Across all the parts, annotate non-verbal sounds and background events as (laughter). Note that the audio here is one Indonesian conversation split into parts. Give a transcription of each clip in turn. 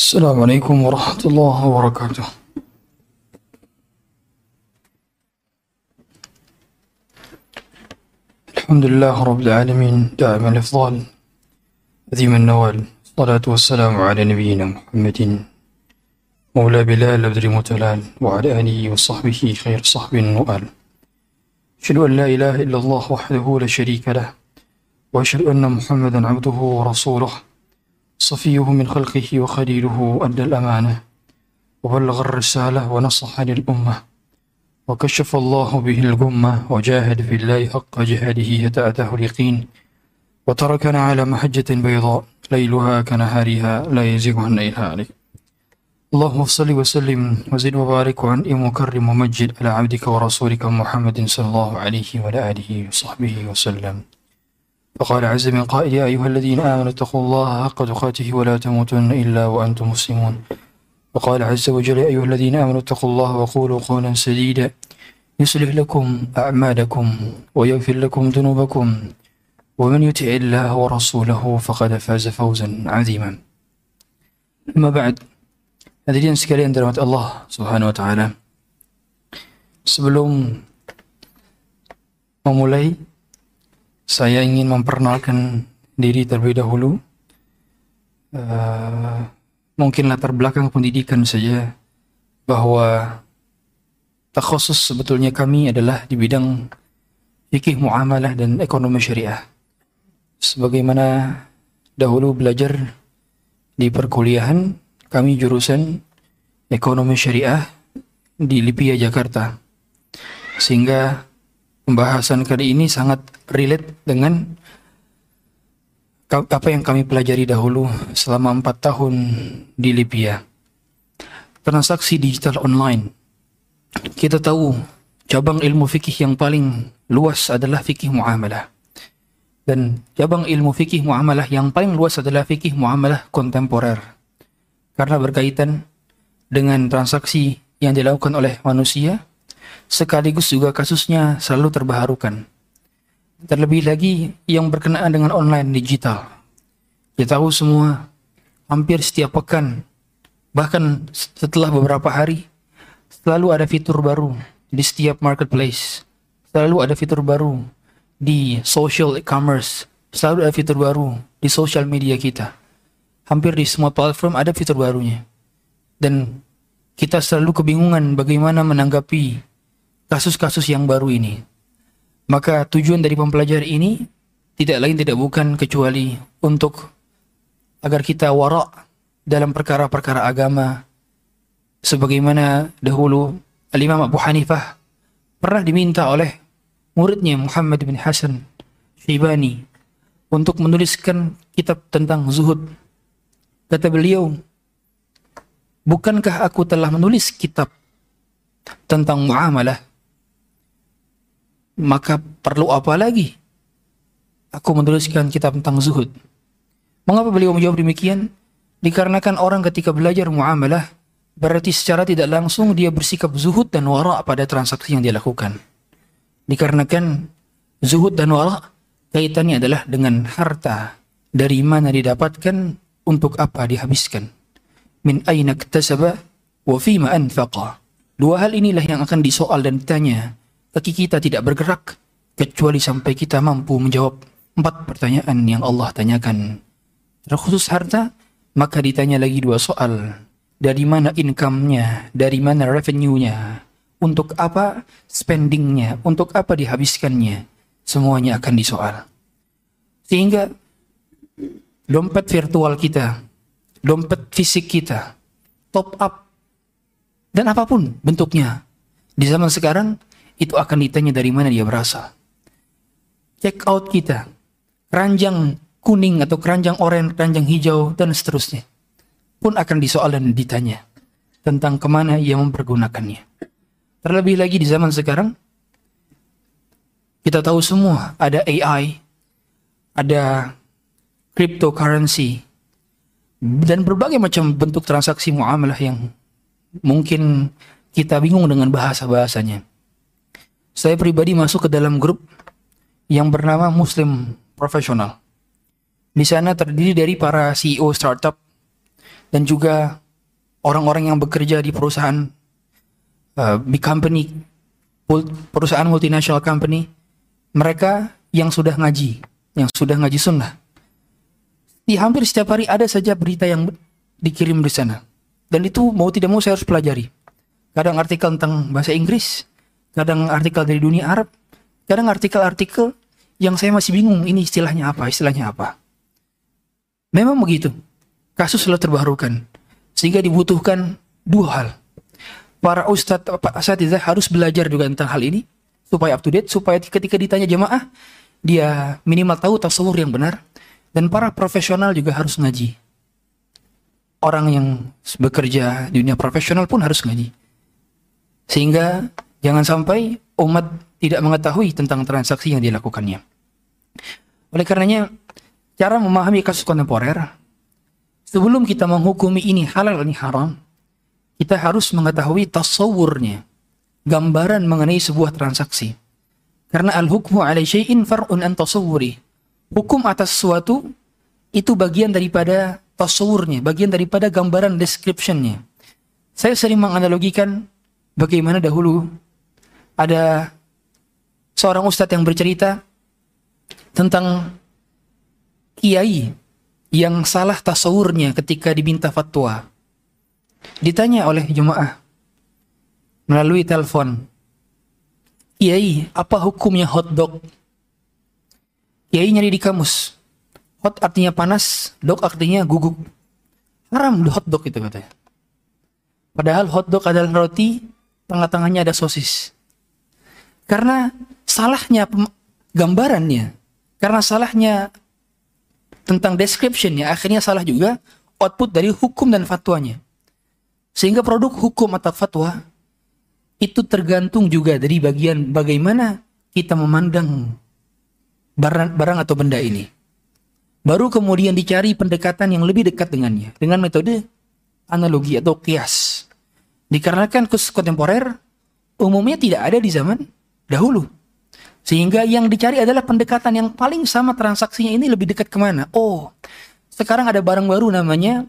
السلام عليكم ورحمة الله وبركاته. الحمد لله رب العالمين دائما الإفضال عظيم النوال الصلاة والسلام على نبينا محمد مولى بلال بدر متلال وعلى آله وصحبه خير صحب وآل. أشهد أن لا إله إلا الله وحده لا شريك له وأشهد أن محمدا عبده ورسوله. صفيه من خلقه وخليله أدى الأمانة وبلغ الرسالة ونصح للأمة وكشف الله به الغمة وجاهد في الله حق جهاده حتى أتاه اليقين وتركنا على محجة بيضاء ليلها كنهارها لا يزيغ إلا عليه اللهم صل وسلم وزد وبارك وأنئم وكرم ومجد على عبدك ورسولك محمد صلى الله عليه وعلى آله وصحبه وسلم. فقال عز من قائل يا أيها الذين آمنوا اتقوا الله حق تقاته ولا تموتن إلا وأنتم مسلمون وقال عز وجل يا أيها الذين آمنوا اتقوا الله وقولوا قولا سديدا يصلح لكم أعمالكم ويغفر لكم ذنوبكم ومن يطع الله ورسوله فقد فاز فوزا عظيما أما بعد Hadirin sekalian dirahmati Allah Subhanahu wa taala. Sebelum memulai saya ingin memperkenalkan diri terlebih dahulu. Uh, mungkin latar belakang pendidikan saja bahwa takhusus sebetulnya kami adalah di bidang fikih muamalah dan ekonomi syariah. Sebagaimana dahulu belajar di perkuliahan, kami jurusan ekonomi syariah di Lipia Jakarta. Sehingga pembahasan kali ini sangat relate dengan apa yang kami pelajari dahulu selama empat tahun di Libya. Transaksi digital online. Kita tahu cabang ilmu fikih yang paling luas adalah fikih muamalah. Dan cabang ilmu fikih muamalah yang paling luas adalah fikih muamalah kontemporer. Karena berkaitan dengan transaksi yang dilakukan oleh manusia, sekaligus juga kasusnya selalu terbaharukan. Terlebih lagi yang berkenaan dengan online digital. Kita tahu semua hampir setiap pekan, bahkan setelah beberapa hari, selalu ada fitur baru di setiap marketplace. Selalu ada fitur baru di social e-commerce. Selalu ada fitur baru di social media kita. Hampir di semua platform ada fitur barunya. Dan kita selalu kebingungan bagaimana menanggapi kasus-kasus yang baru ini. Maka tujuan dari pembelajaran ini tidak lain tidak bukan kecuali untuk agar kita warak dalam perkara-perkara agama sebagaimana dahulu Al-Imam Abu Hanifah pernah diminta oleh muridnya Muhammad bin Hasan Syibani untuk menuliskan kitab tentang zuhud. Kata beliau, bukankah aku telah menulis kitab tentang muamalah maka perlu apa lagi? Aku menuliskan kitab tentang zuhud. Mengapa beliau menjawab demikian? Dikarenakan orang ketika belajar muamalah, berarti secara tidak langsung dia bersikap zuhud dan wara pada transaksi yang dia lakukan. Dikarenakan zuhud dan wara kaitannya adalah dengan harta dari mana didapatkan untuk apa dihabiskan. Min aina iktasaba wa fima anfaqa. Dua hal inilah yang akan disoal dan ditanya kaki kita tidak bergerak kecuali sampai kita mampu menjawab empat pertanyaan yang Allah tanyakan. Terkhusus harta, maka ditanya lagi dua soal. Dari mana income-nya, dari mana revenue-nya, untuk apa spending-nya, untuk apa dihabiskannya, semuanya akan disoal. Sehingga dompet virtual kita, dompet fisik kita, top up, dan apa pun bentuknya. Di zaman sekarang, itu akan ditanya dari mana dia berasal. Check out kita, keranjang kuning atau keranjang oranye, keranjang hijau, dan seterusnya. Pun akan disoal dan ditanya tentang ke mana ia mempergunakannya. Terlebih lagi di zaman sekarang, kita tahu semua ada AI, ada cryptocurrency, dan berbagai macam bentuk transaksi muamalah yang mungkin kita bingung dengan bahasa-bahasanya. Saya pribadi masuk ke dalam grup yang bernama Muslim Profesional. Di sana terdiri dari para CEO startup dan juga orang-orang yang bekerja di perusahaan uh, big company, perusahaan multinational company, mereka yang sudah ngaji, yang sudah ngaji sunnah. Di hampir setiap hari ada saja berita yang dikirim di sana. Dan itu mau tidak mau saya harus pelajari. Kadang artikel tentang bahasa Inggris, kadang artikel dari dunia Arab, kadang artikel-artikel yang saya masih bingung ini istilahnya apa, istilahnya apa. Memang begitu. Kasus selalu terbarukan. Sehingga dibutuhkan dua hal. Para ustadz, asatidzah harus belajar juga tentang hal ini supaya up to date, supaya ketika ditanya jemaah, dia minimal tahu tasawur yang benar. Dan para profesional juga harus ngaji. Orang yang bekerja di dunia profesional pun harus ngaji. Sehingga jangan sampai umat tidak mengetahui tentang transaksi yang dilakukannya. Oleh karenanya, cara memahami kasus kontemporer, sebelum kita menghukumi ini halal ini haram, kita harus mengetahui tasawurnya, gambaran mengenai sebuah transaksi. Karena al-hukmu ala syai'in far'un an tasawuri. Hukum atas sesuatu itu bagian daripada tasawurnya, bagian daripada gambaran descriptionnya. Saya sering menganalogikan bagaimana dahulu ada seorang ustadz yang bercerita tentang kiai yang salah tasawurnya ketika diminta fatwa. Ditanya oleh jemaah melalui telepon, Kiai, apa hukumnya hot Kiai nyari di kamus. Hot artinya panas, dog artinya guguk. Haram hot dog itu katanya. Padahal hot dog adalah roti, tengah-tengahnya ada sosis. Karena salahnya gambarannya, karena salahnya tentang descriptionnya, akhirnya salah juga output dari hukum dan fatwanya. Sehingga produk hukum atau fatwa itu tergantung juga dari bagian bagaimana kita memandang barang, atau benda ini. Baru kemudian dicari pendekatan yang lebih dekat dengannya dengan metode analogi atau kias. Dikarenakan khusus kontemporer umumnya tidak ada di zaman dahulu. Sehingga yang dicari adalah pendekatan yang paling sama transaksinya ini lebih dekat ke mana. Oh, sekarang ada barang baru namanya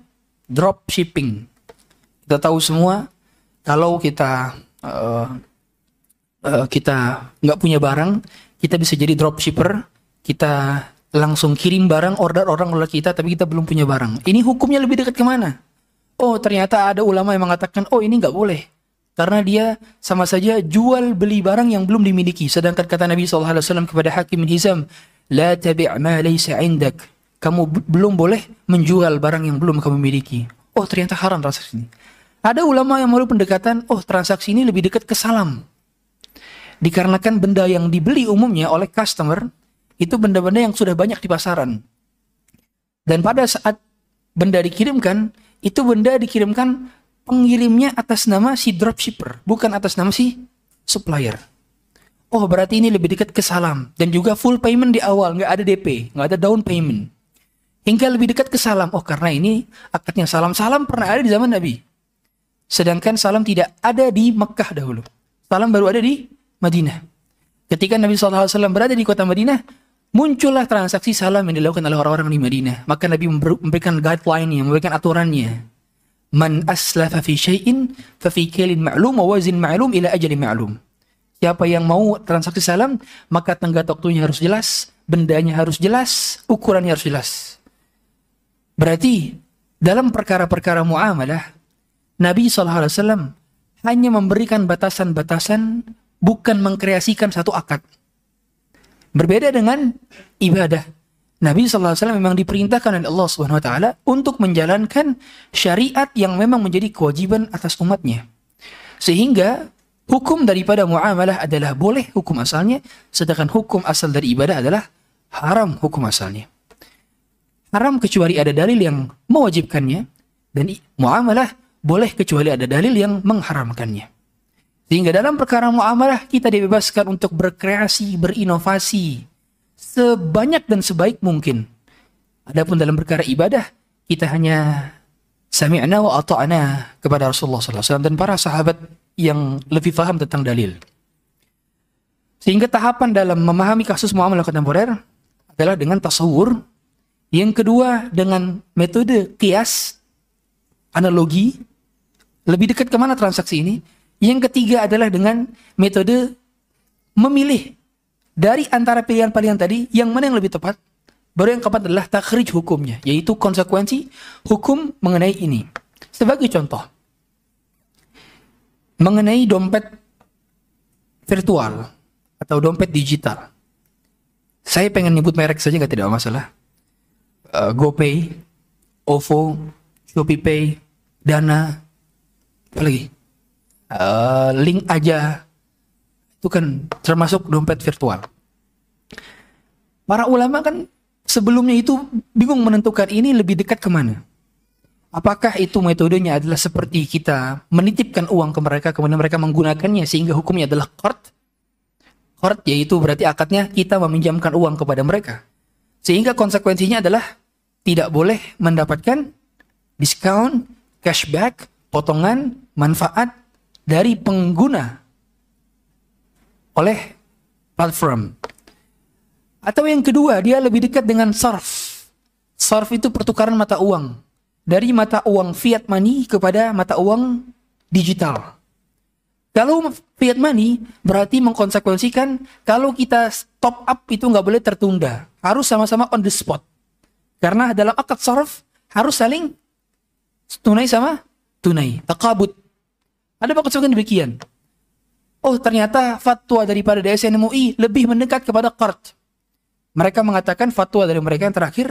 drop shipping. Kita tahu semua kalau kita uh, uh, kita nggak punya barang, kita bisa jadi dropshipper, kita langsung kirim barang order orang oleh kita, tapi kita belum punya barang. Ini hukumnya lebih dekat ke mana? Oh ternyata ada ulama yang mengatakan, oh ini nggak boleh. Karena dia sama saja jual beli barang yang belum dimiliki. Sedangkan kata Nabi SAW kepada Hakim bin Hizam, La tabi' ma. Kamu belum boleh menjual barang yang belum kamu miliki. Oh ternyata haram rasa ini. Ada ulama yang melalui pendekatan, oh transaksi ini lebih dekat ke salam. Dikarenakan benda yang dibeli umumnya oleh customer, itu benda-benda yang sudah banyak di pasaran. Dan pada saat benda dikirimkan, itu benda dikirimkan pengirimnya atas nama si dropshipper, bukan atas nama si supplier. Oh berarti ini lebih dekat ke salam. Dan juga full payment di awal, nggak ada DP, nggak ada down payment. Hingga lebih dekat ke salam. Oh karena ini akadnya salam. Salam pernah ada di zaman Nabi. Sedangkan salam tidak ada di Mekah dahulu. Salam baru ada di Madinah. Ketika Nabi SAW berada di kota Madinah, muncullah transaksi salam yang dilakukan oleh orang-orang di Madinah. Maka Nabi memberikan guideline-nya, memberikan aturannya. Man aslafa fi syai'in fa fi kailin ma'lum wa wazin ma'lum ila ajalin ma'lum. Siapa yang mau transaksi salam, maka tenggat waktunya harus jelas, bendanya harus jelas, ukurannya harus jelas. Berarti dalam perkara-perkara muamalah Nabi SAW hanya memberikan batasan-batasan, bukan mengkreasikan satu akad. Berbeda dengan ibadah. Nabi SAW memang diperintahkan oleh Allah SWT untuk menjalankan syariat yang memang menjadi kewajiban atas umatnya. Sehingga hukum daripada muamalah adalah boleh hukum asalnya, sedangkan hukum asal dari ibadah adalah haram hukum asalnya. Haram kecuali ada dalil yang mewajibkannya, dan muamalah boleh kecuali ada dalil yang mengharamkannya. Sehingga dalam perkara muamalah kita dibebaskan untuk berkreasi, berinovasi sebanyak dan sebaik mungkin. Adapun dalam perkara ibadah kita hanya sami'na wa ata'na kepada Rasulullah SAW dan para sahabat yang lebih paham tentang dalil. Sehingga tahapan dalam memahami kasus muamalah kontemporer adalah dengan tasawur. Yang kedua dengan metode kias analogi, lebih dekat ke mana transaksi ini. Yang ketiga adalah dengan metode memilih dari antara pilihan-pilihan tadi, yang mana yang lebih tepat. Baru yang keempat adalah takhrij hukumnya, yaitu konsekuensi hukum mengenai ini. Sebagai contoh, mengenai dompet virtual atau dompet digital. Saya pengen nyebut merek saja nggak tidak masalah. Uh, GoPay, OVO, ShopeePay, Dana, apa lagi? Uh, link aja itu kan termasuk dompet virtual. Para ulama kan sebelumnya itu bingung menentukan ini lebih dekat ke mana. Apakah itu metodenya adalah seperti kita menitipkan uang ke mereka kemudian mereka menggunakannya sehingga hukumnya adalah qard? Qard yaitu berarti akadnya kita meminjamkan uang kepada mereka. Sehingga konsekuensinya adalah tidak boleh mendapatkan diskon, cashback, potongan, manfaat dari pengguna oleh platform. Atau yang kedua, dia lebih dekat dengan surf. Surf itu pertukaran mata uang. Dari mata uang fiat money kepada mata uang digital. Kalau fiat money berarti mengkonsekuensikan kalau kita top up itu nggak boleh tertunda. Harus sama-sama on the spot. Karena dalam akad surf harus saling tunai sama tunai. Takabut. Ada konsekuensi demikian. Oh ternyata fatwa daripada DSN MUI lebih mendekat kepada qard. Mereka mengatakan fatwa dari mereka yang terakhir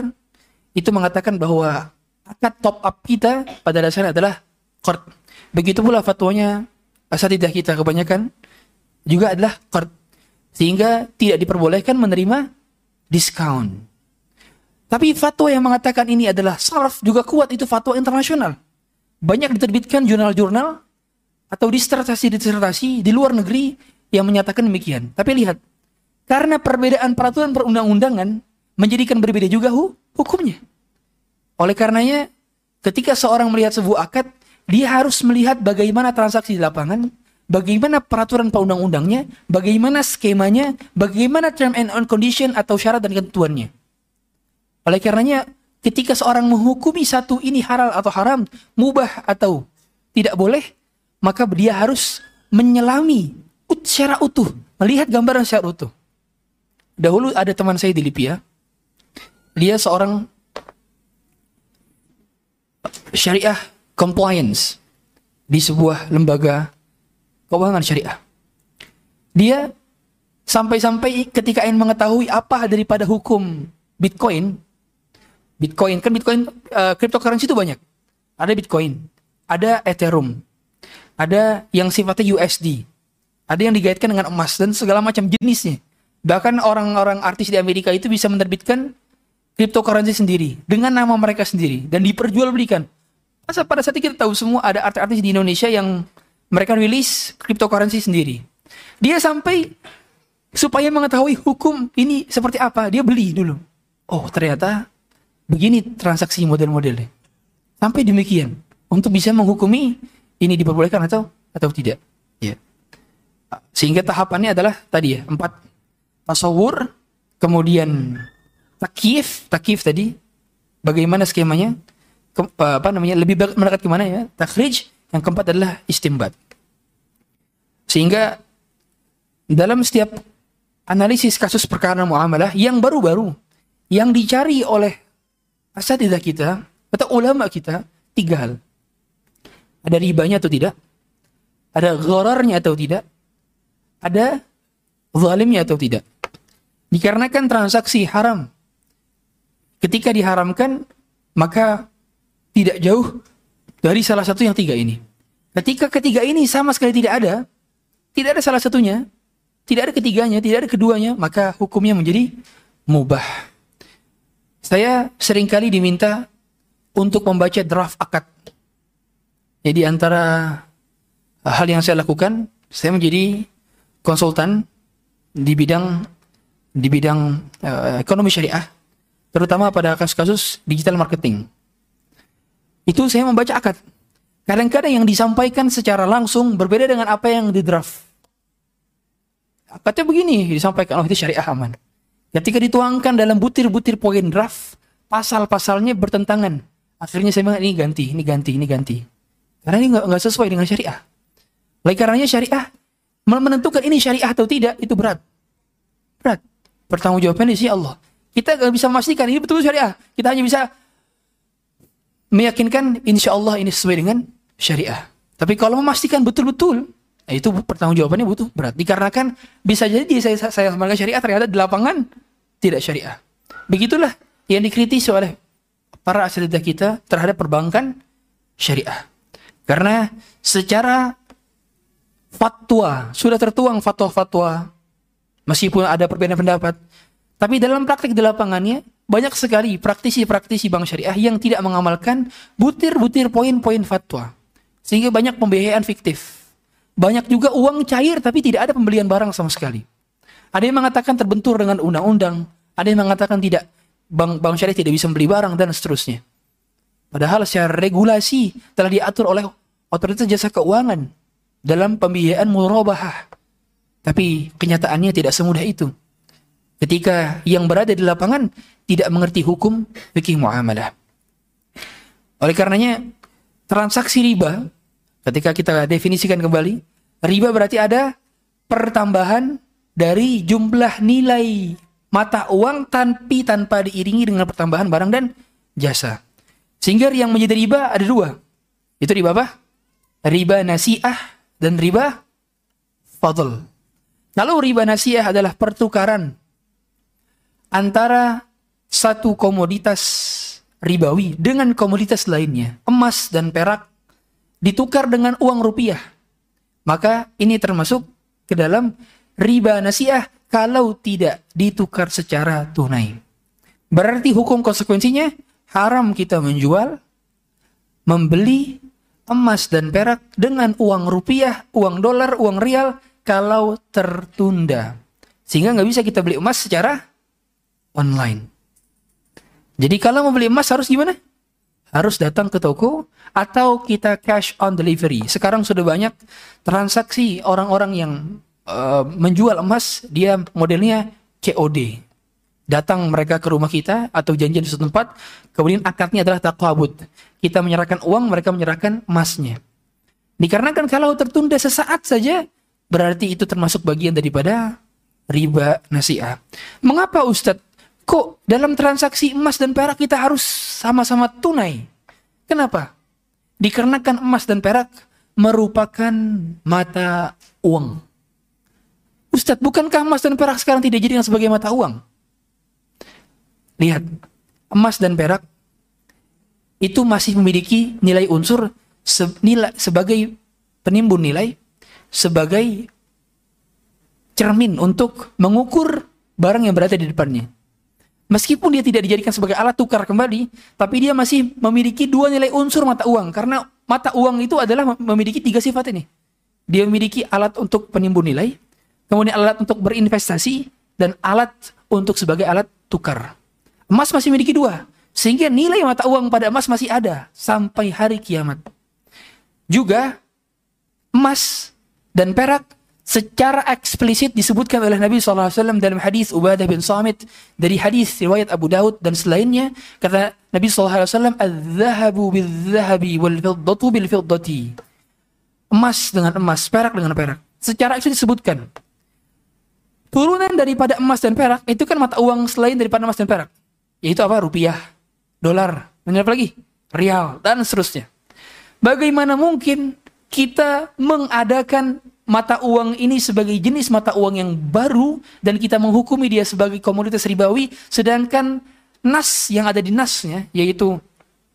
itu mengatakan bahwa akad top up kita pada dasarnya adalah qard. Begitu pula fatwanya asatidah kita kebanyakan juga adalah qard. Sehingga tidak diperbolehkan menerima diskon. Tapi fatwa yang mengatakan ini adalah sarf juga kuat itu fatwa internasional. Banyak diterbitkan jurnal-jurnal atau disertasi-disertasi di luar negeri yang menyatakan demikian. Tapi lihat, karena perbedaan peraturan perundang-undangan menjadikan berbeda juga hu hukumnya. Oleh karenanya, ketika seorang melihat sebuah akad, dia harus melihat bagaimana transaksi di lapangan, bagaimana peraturan perundang-undangnya, bagaimana skemanya, bagaimana term and condition atau syarat dan ketentuannya. Oleh karenanya, ketika seorang menghukumi satu ini halal atau haram, mubah atau tidak boleh, maka dia harus menyelami secara utuh, melihat gambaran secara utuh. Dahulu ada teman saya di Libya, dia seorang syariah compliance di sebuah lembaga keuangan syariah. Dia sampai-sampai ketika ingin mengetahui apa daripada hukum Bitcoin, Bitcoin kan Bitcoin uh, cryptocurrency itu banyak. Ada Bitcoin, ada Ethereum, ada yang sifatnya USD, ada yang digaitkan dengan emas dan segala macam jenisnya. Bahkan orang-orang artis di Amerika itu bisa menerbitkan cryptocurrency sendiri dengan nama mereka sendiri dan diperjualbelikan. Masa pada saat itu kita tahu semua ada artis-artis di Indonesia yang mereka rilis cryptocurrency sendiri. Dia sampai supaya mengetahui hukum ini seperti apa, dia beli dulu. Oh, ternyata begini transaksi model-modelnya. Sampai demikian untuk bisa menghukumi ini diperbolehkan atau atau tidak. Ya. Sehingga tahapannya adalah tadi ya, empat tasawur, kemudian takif, takif tadi bagaimana skemanya? Ke, apa namanya? Lebih mendekat ke mana ya? Takhrij, yang keempat adalah istimbat. Sehingga dalam setiap analisis kasus perkara muamalah yang baru-baru yang dicari oleh asatidah kita atau ulama kita tiga hal. Ada ribanya atau tidak? Ada ghararnya atau tidak? Ada zalimnya atau tidak? Dikarenakan transaksi haram. Ketika diharamkan, maka tidak jauh dari salah satu yang tiga ini. Ketika ketiga ini sama sekali tidak ada, tidak ada salah satunya, tidak ada ketiganya, tidak ada keduanya, maka hukumnya menjadi mubah. Saya sering kali diminta untuk membaca draft akad jadi antara hal yang saya lakukan, saya menjadi konsultan di bidang di bidang uh, ekonomi syariah, terutama pada kasus-kasus digital marketing. Itu saya membaca akad. Kadang-kadang yang disampaikan secara langsung berbeda dengan apa yang di draft. Akadnya begini disampaikan, oh itu syariah aman. Ketika dituangkan dalam butir-butir poin draft, pasal-pasalnya bertentangan Akhirnya saya bilang ini ganti, ini ganti, ini ganti. Karena ini nggak sesuai dengan syariah. Oleh karenanya syariah menentukan ini syariah atau tidak itu berat. Berat. Pertanggungjawaban di sisi Allah. Kita nggak bisa memastikan ini betul syariah. Kita hanya bisa meyakinkan insya Allah ini sesuai dengan syariah. Tapi kalau memastikan betul-betul, nah itu pertanggungjawabannya butuh berat. Dikarenakan bisa jadi saya saya samakan syariah ternyata di lapangan tidak syariah. Begitulah yang dikritisi oleh para asatidah kita terhadap perbankan syariah. Karena secara fatwa sudah tertuang fatwa-fatwa meskipun ada perbedaan pendapat, tapi dalam praktik di lapangannya banyak sekali praktisi-praktisi bank syariah yang tidak mengamalkan butir-butir poin-poin fatwa. Sehingga banyak pembiayaan fiktif. Banyak juga uang cair tapi tidak ada pembelian barang sama sekali. Ada yang mengatakan terbentur dengan undang-undang, ada yang mengatakan tidak bank bank syariah tidak bisa membeli barang dan seterusnya. Padahal secara regulasi telah diatur oleh otoritas jasa keuangan dalam pembiayaan murabahah. Tapi kenyataannya tidak semudah itu. Ketika yang berada di lapangan tidak mengerti hukum fikih muamalah. Oleh karenanya transaksi riba ketika kita definisikan kembali, riba berarti ada pertambahan dari jumlah nilai mata uang tanpa tanpa diiringi dengan pertambahan barang dan jasa. Sehingga yang menjadi riba ada dua. Itu riba apa? Riba nasiah dan riba fadl. Lalu riba nasiah adalah pertukaran antara satu komoditas ribawi dengan komoditas lainnya, emas dan perak ditukar dengan uang rupiah. Maka ini termasuk ke dalam riba nasiah kalau tidak ditukar secara tunai. Berarti hukum konsekuensinya haram kita menjual, membeli emas dan perak dengan uang rupiah, uang dolar, uang rial kalau tertunda. Sehingga nggak bisa kita beli emas secara online. Jadi kalau mau beli emas harus gimana? Harus datang ke toko atau kita cash on delivery. Sekarang sudah banyak transaksi orang-orang yang uh, menjual emas, dia modelnya COD datang mereka ke rumah kita atau janjian di suatu tempat, kemudian akadnya adalah takwabut. Kita menyerahkan uang, mereka menyerahkan emasnya. Dikarenakan kalau tertunda sesaat saja, berarti itu termasuk bagian daripada riba nasiah. Mengapa Ustadz? Kok dalam transaksi emas dan perak kita harus sama-sama tunai? Kenapa? Dikarenakan emas dan perak merupakan mata uang. Ustadz, bukankah emas dan perak sekarang tidak jadi sebagai mata uang? Lihat, emas dan perak itu masih memiliki nilai unsur se nilai, sebagai penimbun nilai, sebagai cermin untuk mengukur barang yang berada di depannya. Meskipun dia tidak dijadikan sebagai alat tukar kembali, tapi dia masih memiliki dua nilai unsur mata uang. Karena mata uang itu adalah memiliki tiga sifat ini. Dia memiliki alat untuk penimbun nilai, kemudian alat untuk berinvestasi, dan alat untuk sebagai alat tukar. Emas masih memiliki dua. Sehingga nilai mata uang pada emas masih ada sampai hari kiamat. Juga emas dan perak secara eksplisit disebutkan oleh Nabi SAW dalam hadis Ubadah bin Samit dari hadis riwayat Abu Daud dan selainnya kata Nabi SAW al-zahabu bil-zahabi wal-fiddatu bil-fiddati emas dengan emas, perak dengan perak secara eksplisit disebutkan turunan daripada emas dan perak itu kan mata uang selain daripada emas dan perak yaitu apa? Rupiah, dolar, apa lagi? Rial, dan seterusnya. Bagaimana mungkin kita mengadakan mata uang ini sebagai jenis mata uang yang baru dan kita menghukumi dia sebagai komoditas ribawi sedangkan nas yang ada di nasnya yaitu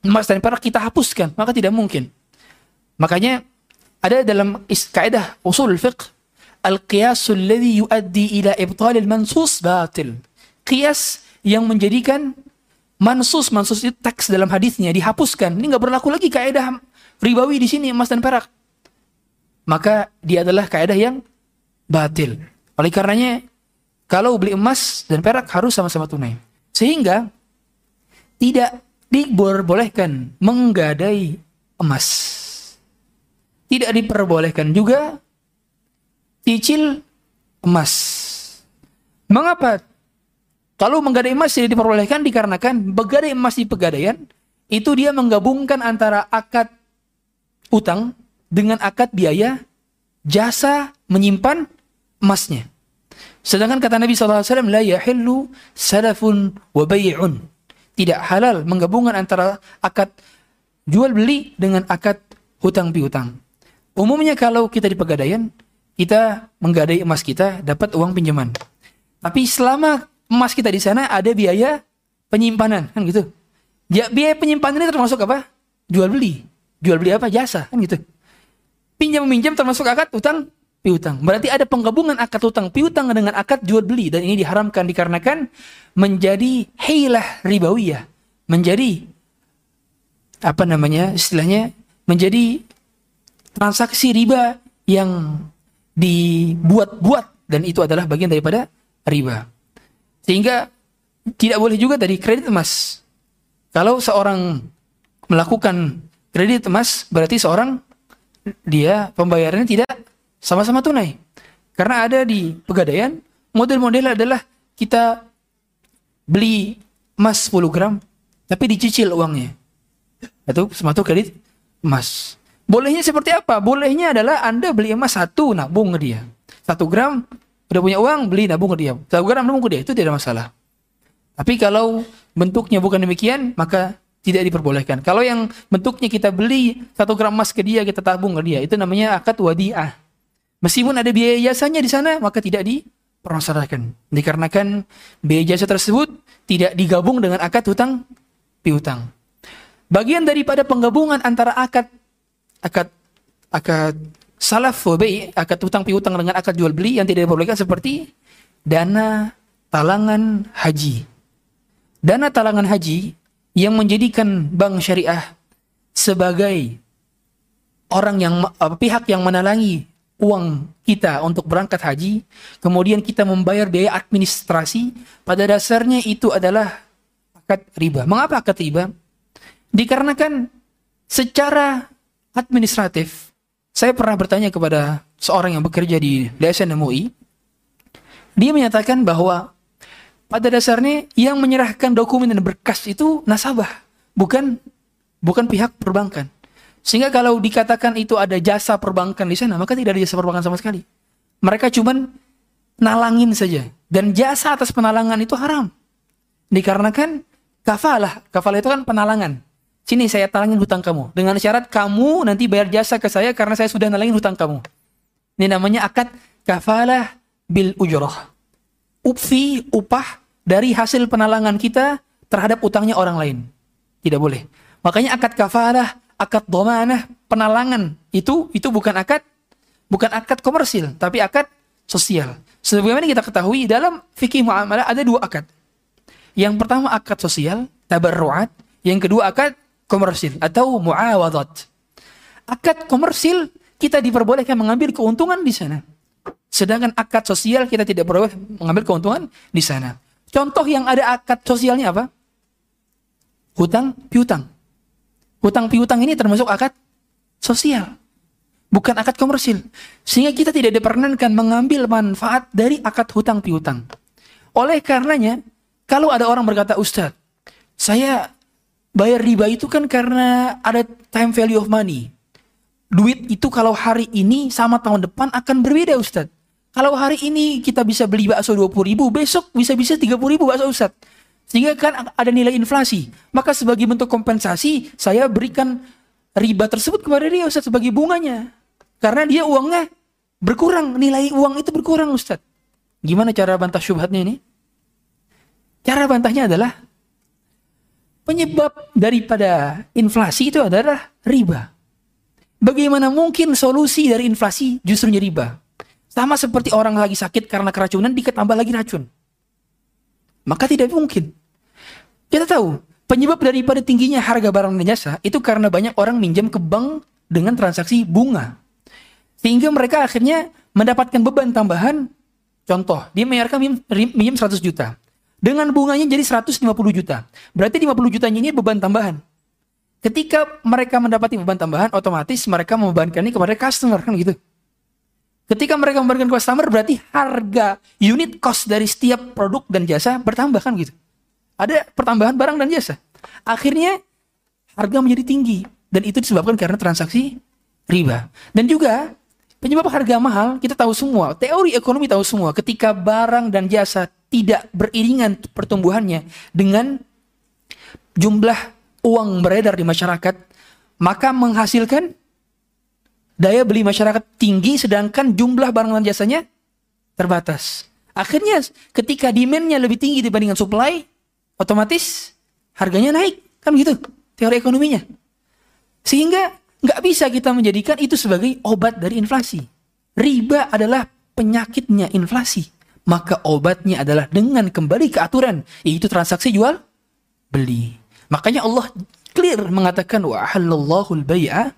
emas dan perak kita hapuskan maka tidak mungkin makanya ada dalam kaidah usul fiqh al-qiyasul ladhi yuaddi ila ibtal al-mansus batil qiyas yang menjadikan mansus mansus itu teks dalam hadisnya dihapuskan. Ini nggak berlaku lagi kaidah ribawi di sini emas dan perak. Maka dia adalah kaidah yang batil. Oleh karenanya kalau beli emas dan perak harus sama-sama tunai. Sehingga tidak diperbolehkan menggadai emas. Tidak diperbolehkan juga cicil emas. Mengapa kalau menggadai emas tidak diperbolehkan dikarenakan begadai emas di pegadaian itu dia menggabungkan antara akad utang dengan akad biaya jasa menyimpan emasnya. Sedangkan kata Nabi SAW, La yahillu salafun wa bay'un. Tidak halal menggabungkan antara akad jual beli dengan akad hutang piutang. Umumnya kalau kita di pegadaian, kita menggadai emas kita dapat uang pinjaman. Tapi selama emas kita di sana ada biaya penyimpanan, kan gitu. Ya, biaya penyimpanan ini termasuk apa? Jual beli. Jual beli apa? Jasa, kan gitu. Pinjam meminjam termasuk akad utang piutang. Berarti ada penggabungan akad utang piutang dengan akad jual beli dan ini diharamkan dikarenakan menjadi hilah ribawiyah, menjadi apa namanya? istilahnya menjadi transaksi riba yang dibuat-buat dan itu adalah bagian daripada riba. Sehingga tidak boleh juga dari kredit emas. Kalau seorang melakukan kredit emas, berarti seorang dia pembayarannya tidak sama-sama tunai. Karena ada di pegadaian, model-model adalah kita beli emas 10 gram, tapi dicicil uangnya. Itu semata kredit emas. Bolehnya seperti apa? Bolehnya adalah Anda beli emas satu, nabung ke dia. Satu gram, udah punya uang, beli nabung ke dia. Satu gram nabung ke dia, itu tidak masalah. Tapi kalau bentuknya bukan demikian, maka tidak diperbolehkan. Kalau yang bentuknya kita beli satu gram emas ke dia, kita tabung ke dia, itu namanya akad wadiah. Meskipun ada biaya jasanya di sana, maka tidak dipermasalahkan. Dikarenakan biaya jasa tersebut tidak digabung dengan akad hutang piutang. Bagian daripada penggabungan antara akad akad akad salaf wa akad utang piutang dengan akad jual beli yang tidak diperbolehkan seperti dana talangan haji. Dana talangan haji yang menjadikan bank syariah sebagai orang yang pihak yang menalangi uang kita untuk berangkat haji, kemudian kita membayar biaya administrasi, pada dasarnya itu adalah akad riba. Mengapa akad riba? Dikarenakan secara administratif, saya pernah bertanya kepada seorang yang bekerja di DSN MUI, dia menyatakan bahwa pada dasarnya yang menyerahkan dokumen dan berkas itu nasabah, bukan bukan pihak perbankan. Sehingga kalau dikatakan itu ada jasa perbankan di sana, maka tidak ada jasa perbankan sama sekali. Mereka cuman nalangin saja. Dan jasa atas penalangan itu haram. Dikarenakan kafalah. Kafalah itu kan penalangan. Sini saya talangin hutang kamu. Dengan syarat kamu nanti bayar jasa ke saya karena saya sudah nalangin hutang kamu. Ini namanya akad kafalah bil ujroh. Upfi, upah dari hasil penalangan kita terhadap utangnya orang lain. Tidak boleh. Makanya akad kafalah, akad domanah, penalangan itu itu bukan akad bukan akad komersil, tapi akad sosial. Sebagaimana kita ketahui dalam fikih muamalah ada dua akad. Yang pertama akad sosial, tabarruat, yang kedua akad komersil atau muawadat. Akad komersil kita diperbolehkan mengambil keuntungan di sana. Sedangkan akad sosial kita tidak perlu mengambil keuntungan di sana. Contoh yang ada akad sosialnya apa? Hutang piutang. Hutang piutang ini termasuk akad sosial. Bukan akad komersil. Sehingga kita tidak diperkenankan mengambil manfaat dari akad hutang piutang. Oleh karenanya, kalau ada orang berkata, Ustadz, saya Bayar riba itu kan karena ada time value of money. Duit itu kalau hari ini sama tahun depan akan berbeda Ustadz. Kalau hari ini kita bisa beli bakso 20 ribu, besok bisa-bisa 30 ribu bakso Ustadz. Sehingga kan ada nilai inflasi. Maka sebagai bentuk kompensasi, saya berikan riba tersebut kepada dia Ustadz sebagai bunganya. Karena dia uangnya berkurang, nilai uang itu berkurang Ustadz. Gimana cara bantah syubhatnya ini? Cara bantahnya adalah Penyebab daripada inflasi itu adalah riba. Bagaimana mungkin solusi dari inflasi justru riba? Sama seperti orang lagi sakit karena keracunan diketambah lagi racun. Maka tidak mungkin. Kita tahu, penyebab daripada tingginya harga barang dan jasa itu karena banyak orang minjam ke bank dengan transaksi bunga. Sehingga mereka akhirnya mendapatkan beban tambahan. Contoh, dia membayarkan minjem 100 juta. Dengan bunganya jadi 150 juta. Berarti 50 jutanya ini beban tambahan. Ketika mereka mendapati beban tambahan, otomatis mereka membebankan ini kepada customer kan gitu. Ketika mereka membebankan customer, berarti harga unit cost dari setiap produk dan jasa bertambah kan gitu. Ada pertambahan barang dan jasa. Akhirnya harga menjadi tinggi dan itu disebabkan karena transaksi riba. Dan juga penyebab harga mahal kita tahu semua, teori ekonomi tahu semua ketika barang dan jasa tidak beriringan pertumbuhannya dengan jumlah uang beredar di masyarakat, maka menghasilkan daya beli masyarakat tinggi sedangkan jumlah barang dan jasanya terbatas. Akhirnya ketika demandnya lebih tinggi dibandingkan supply, otomatis harganya naik. Kan begitu teori ekonominya. Sehingga nggak bisa kita menjadikan itu sebagai obat dari inflasi. Riba adalah penyakitnya inflasi. Maka obatnya adalah dengan kembali ke aturan, yaitu transaksi jual beli. Makanya Allah clear mengatakan wa halallahu al-bai'a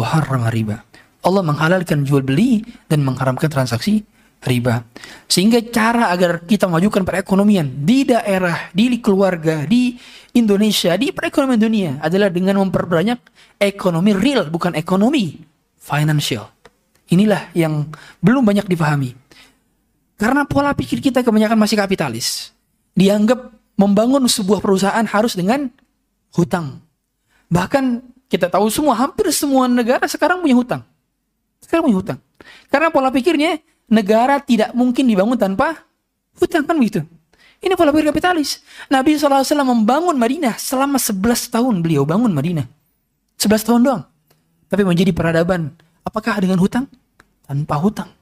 wa harrama riba. Allah menghalalkan jual beli dan mengharamkan transaksi riba. Sehingga cara agar kita majukan perekonomian di daerah, di keluarga, di Indonesia, di perekonomian dunia adalah dengan memperbanyak ekonomi real, bukan ekonomi financial. Inilah yang belum banyak dipahami. Karena pola pikir kita kebanyakan masih kapitalis. Dianggap membangun sebuah perusahaan harus dengan hutang. Bahkan kita tahu semua, hampir semua negara sekarang punya hutang. Sekarang punya hutang. Karena pola pikirnya, negara tidak mungkin dibangun tanpa hutang kan begitu. Ini pola pikir kapitalis. Nabi SAW membangun Madinah selama 11 tahun beliau bangun Madinah. 11 tahun doang. Tapi menjadi peradaban. Apakah dengan hutang? Tanpa hutang.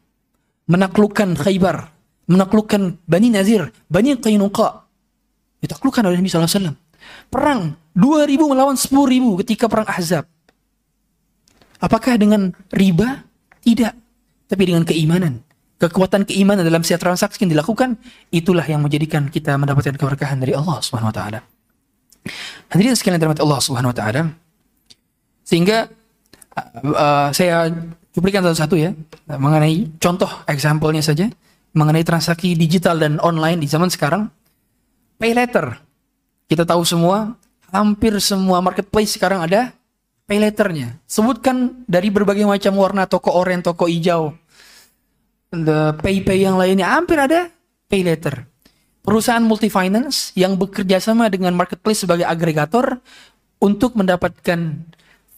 Menaklukkan Khaybar. Menaklukkan Bani Nazir. Bani Qainuqa. Ditaklukkan oleh Nabi SAW. Perang 2000 melawan 10.000 ketika perang Ahzab. Apakah dengan riba? Tidak. Tapi dengan keimanan kekuatan keimanan dalam setiap transaksi yang dilakukan, itulah yang menjadikan kita mendapatkan keberkahan dari Allah Subhanahu wa taala. Hadirin sekalian dirahmati Allah Subhanahu wa taala. Sehingga uh, saya cuplikan satu-satu ya mengenai contoh example-nya saja mengenai transaksi digital dan online di zaman sekarang. Pay letter. Kita tahu semua hampir semua marketplace sekarang ada pay letternya. Sebutkan dari berbagai macam warna toko oranye, toko hijau, the pay-pay yang lainnya hampir ada pay letter. Perusahaan multi finance yang bekerja sama dengan marketplace sebagai agregator untuk mendapatkan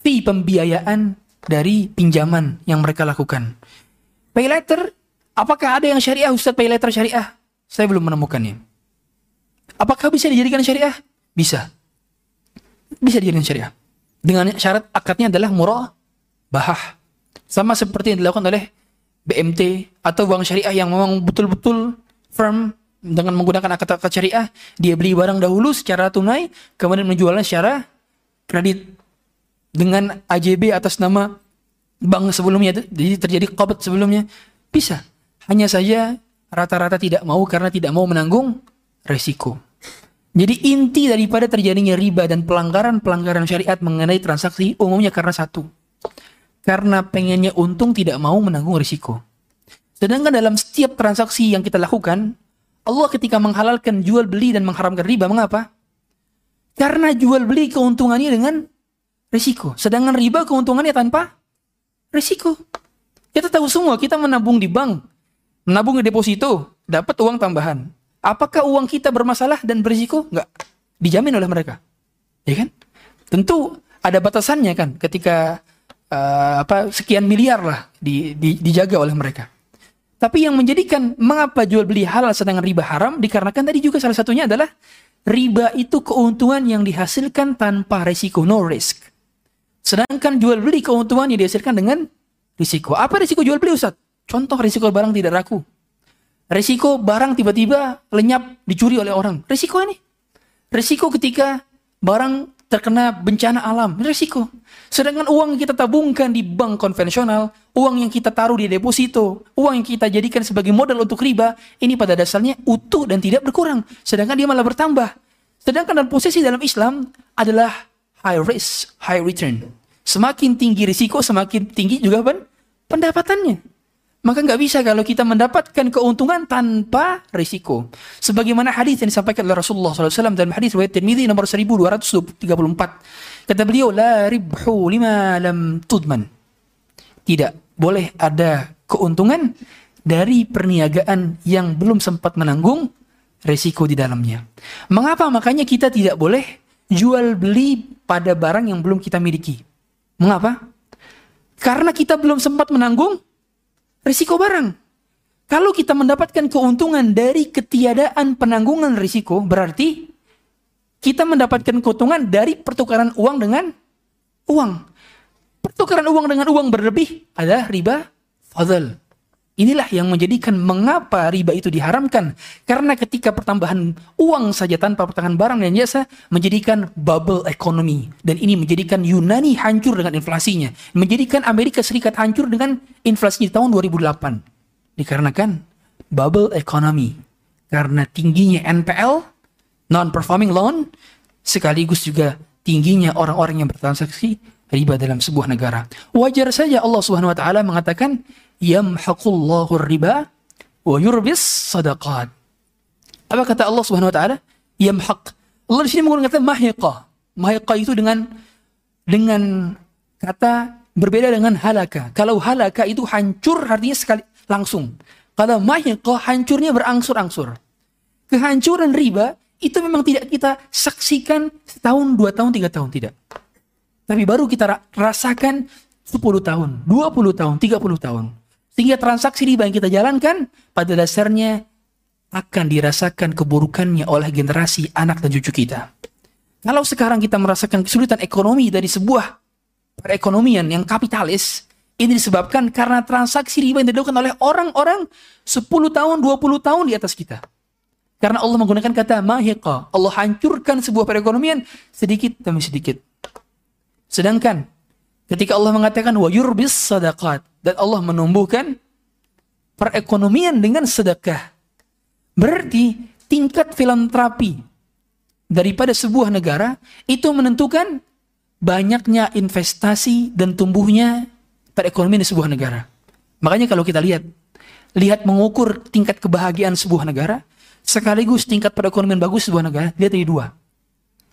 fee pembiayaan dari pinjaman yang mereka lakukan. Pay letter, apakah ada yang syariah Ustaz pay letter syariah? Saya belum menemukannya. Apakah bisa dijadikan syariah? Bisa. Bisa dijadikan syariah. Dengan syarat akadnya adalah murah bahah. Sama seperti yang dilakukan oleh BMT atau bank syariah yang memang betul-betul firm dengan menggunakan akad-akad syariah, dia beli barang dahulu secara tunai, kemudian menjualnya secara kredit dengan AJB atas nama bank sebelumnya, jadi terjadi qabd sebelumnya, bisa. Hanya saja rata-rata tidak mau karena tidak mau menanggung resiko. Jadi inti daripada terjadinya riba dan pelanggaran-pelanggaran syariat mengenai transaksi umumnya karena satu, karena pengennya untung tidak mau menanggung risiko. Sedangkan dalam setiap transaksi yang kita lakukan, Allah ketika menghalalkan jual beli dan mengharamkan riba, mengapa? Karena jual beli keuntungannya dengan risiko. Sedangkan riba keuntungannya tanpa risiko. Kita tahu semua, kita menabung di bank, menabung di deposito, dapat uang tambahan. Apakah uang kita bermasalah dan berisiko? Enggak. Dijamin oleh mereka. Ya kan? Tentu ada batasannya kan ketika uh, apa sekian miliar lah di, di, dijaga oleh mereka. Tapi yang menjadikan mengapa jual beli halal sedangkan riba haram dikarenakan tadi juga salah satunya adalah riba itu keuntungan yang dihasilkan tanpa risiko, no risk. Sedangkan jual beli keuntungan yang dihasilkan dengan risiko. Apa risiko jual beli Ustaz? Contoh risiko barang tidak laku. Risiko barang tiba-tiba lenyap dicuri oleh orang. Risiko ini. Risiko ketika barang terkena bencana alam, resiko. Sedangkan uang yang kita tabungkan di bank konvensional, uang yang kita taruh di deposito, uang yang kita jadikan sebagai modal untuk riba, ini pada dasarnya utuh dan tidak berkurang. Sedangkan dia malah bertambah. Sedangkan dalam posisi dalam Islam adalah high risk, high return. Semakin tinggi risiko, semakin tinggi juga pendapatannya. Maka nggak bisa kalau kita mendapatkan keuntungan tanpa risiko. Sebagaimana hadis yang disampaikan oleh Rasulullah SAW dalam hadis riwayat Tirmidzi nomor 1234. Kata beliau, la ribhu lima lam tudman. Tidak boleh ada keuntungan dari perniagaan yang belum sempat menanggung risiko di dalamnya. Mengapa? Makanya kita tidak boleh jual beli pada barang yang belum kita miliki. Mengapa? Karena kita belum sempat menanggung risiko barang. Kalau kita mendapatkan keuntungan dari ketiadaan penanggungan risiko, berarti kita mendapatkan keuntungan dari pertukaran uang dengan uang. Pertukaran uang dengan uang berlebih adalah riba fadl. Inilah yang menjadikan mengapa riba itu diharamkan. Karena ketika pertambahan uang saja tanpa pertambahan barang dan jasa menjadikan bubble economy. Dan ini menjadikan Yunani hancur dengan inflasinya. Menjadikan Amerika Serikat hancur dengan inflasi di tahun 2008. Dikarenakan bubble economy. Karena tingginya NPL, non-performing loan, sekaligus juga tingginya orang-orang yang bertransaksi riba dalam sebuah negara. Wajar saja Allah Subhanahu wa taala mengatakan yamhaqullahu riba wa yurbis sadaqat. Apa kata Allah Subhanahu wa taala? Yamhaq. Allah di sini menggunakan mahiqa. Mahiqa itu dengan dengan kata berbeda dengan halaka. Kalau halaka itu hancur artinya sekali langsung. Kalau mahiqa hancurnya berangsur-angsur. Kehancuran riba itu memang tidak kita saksikan setahun, dua tahun, tiga tahun, tidak. Tapi baru kita rasakan 10 tahun, 20 tahun, 30 tahun. Sehingga transaksi riba yang kita jalankan pada dasarnya akan dirasakan keburukannya oleh generasi anak dan cucu kita. Kalau sekarang kita merasakan kesulitan ekonomi dari sebuah perekonomian yang kapitalis, ini disebabkan karena transaksi riba yang dilakukan oleh orang-orang 10 tahun, 20 tahun di atas kita. Karena Allah menggunakan kata mahiqa. Allah hancurkan sebuah perekonomian sedikit demi sedikit. Sedangkan ketika Allah mengatakan wa yurbis sadaqat, dan Allah menumbuhkan perekonomian dengan sedekah. Berarti tingkat filantropi daripada sebuah negara itu menentukan banyaknya investasi dan tumbuhnya perekonomian di sebuah negara. Makanya kalau kita lihat lihat mengukur tingkat kebahagiaan sebuah negara sekaligus tingkat perekonomian bagus sebuah negara, lihat dari dua.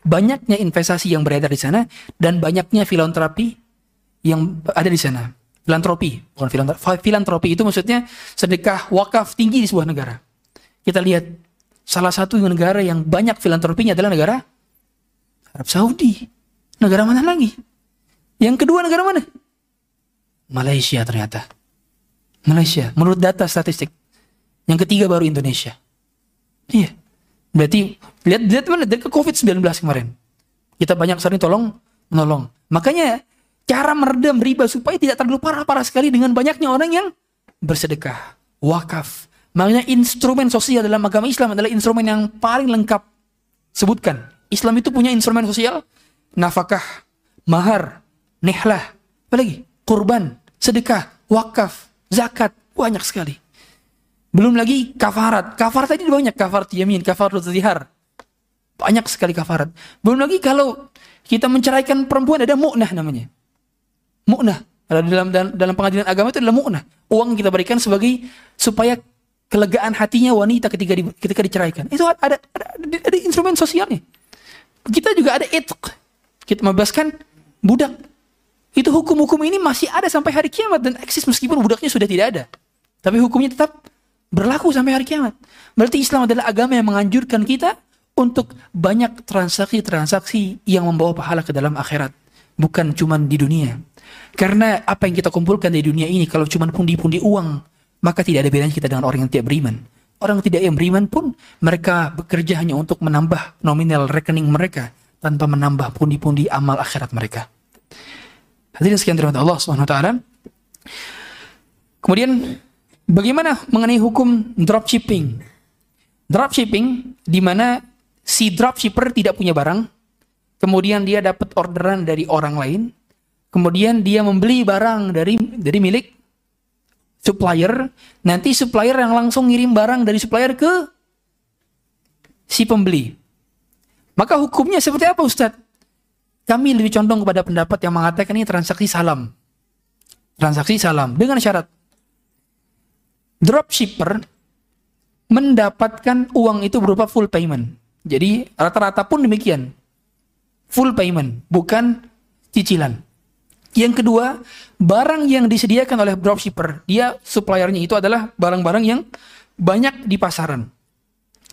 Banyaknya investasi yang beredar di sana dan banyaknya filantropi yang ada di sana filantropi, bukan filantropi. Filantropi itu maksudnya sedekah wakaf tinggi di sebuah negara. Kita lihat salah satu negara yang banyak filantropinya adalah negara Arab Saudi. Negara mana lagi? Yang kedua negara mana? Malaysia ternyata. Malaysia, menurut data statistik. Yang ketiga baru Indonesia. Iya. Berarti lihat lihat mana dari COVID-19 kemarin. Kita banyak sekali tolong menolong. Makanya cara meredam riba supaya tidak terlalu parah-parah sekali dengan banyaknya orang yang bersedekah, wakaf. Makanya instrumen sosial dalam agama Islam adalah instrumen yang paling lengkap. Sebutkan, Islam itu punya instrumen sosial, nafkah, mahar, nihlah, apalagi kurban, sedekah, wakaf, zakat, banyak sekali. Belum lagi kafarat. Kafarat tadi banyak, kafarat yamin, kafarat zihar. Banyak sekali kafarat. Belum lagi kalau kita menceraikan perempuan ada mu'nah namanya mu'nah. Dalam, dalam pengadilan agama itu adalah mu'nah. Uang kita berikan sebagai supaya kelegaan hatinya wanita ketika di, ketika diceraikan. Itu ada, ada, ada, ada instrumen sosialnya. Kita juga ada itq. Kita membebaskan budak. Itu hukum-hukum ini masih ada sampai hari kiamat dan eksis meskipun budaknya sudah tidak ada. Tapi hukumnya tetap berlaku sampai hari kiamat. Berarti Islam adalah agama yang menganjurkan kita untuk banyak transaksi-transaksi yang membawa pahala ke dalam akhirat. Bukan cuma di dunia. Karena apa yang kita kumpulkan di dunia ini kalau cuma pundi-pundi uang, maka tidak ada bedanya kita dengan orang yang tidak beriman. Orang tidak yang beriman pun mereka bekerja hanya untuk menambah nominal rekening mereka tanpa menambah pundi-pundi amal akhirat mereka. Hadirin sekian terima Allah Subhanahu wa taala. Kemudian bagaimana mengenai hukum dropshipping? Dropshipping di mana si dropshipper tidak punya barang, kemudian dia dapat orderan dari orang lain, kemudian dia membeli barang dari dari milik supplier, nanti supplier yang langsung ngirim barang dari supplier ke si pembeli. Maka hukumnya seperti apa Ustadz? Kami lebih condong kepada pendapat yang mengatakan ini transaksi salam. Transaksi salam dengan syarat dropshipper mendapatkan uang itu berupa full payment. Jadi rata-rata pun demikian. Full payment, bukan cicilan. Yang kedua, barang yang disediakan oleh dropshipper, dia suppliernya itu adalah barang-barang yang banyak di pasaran.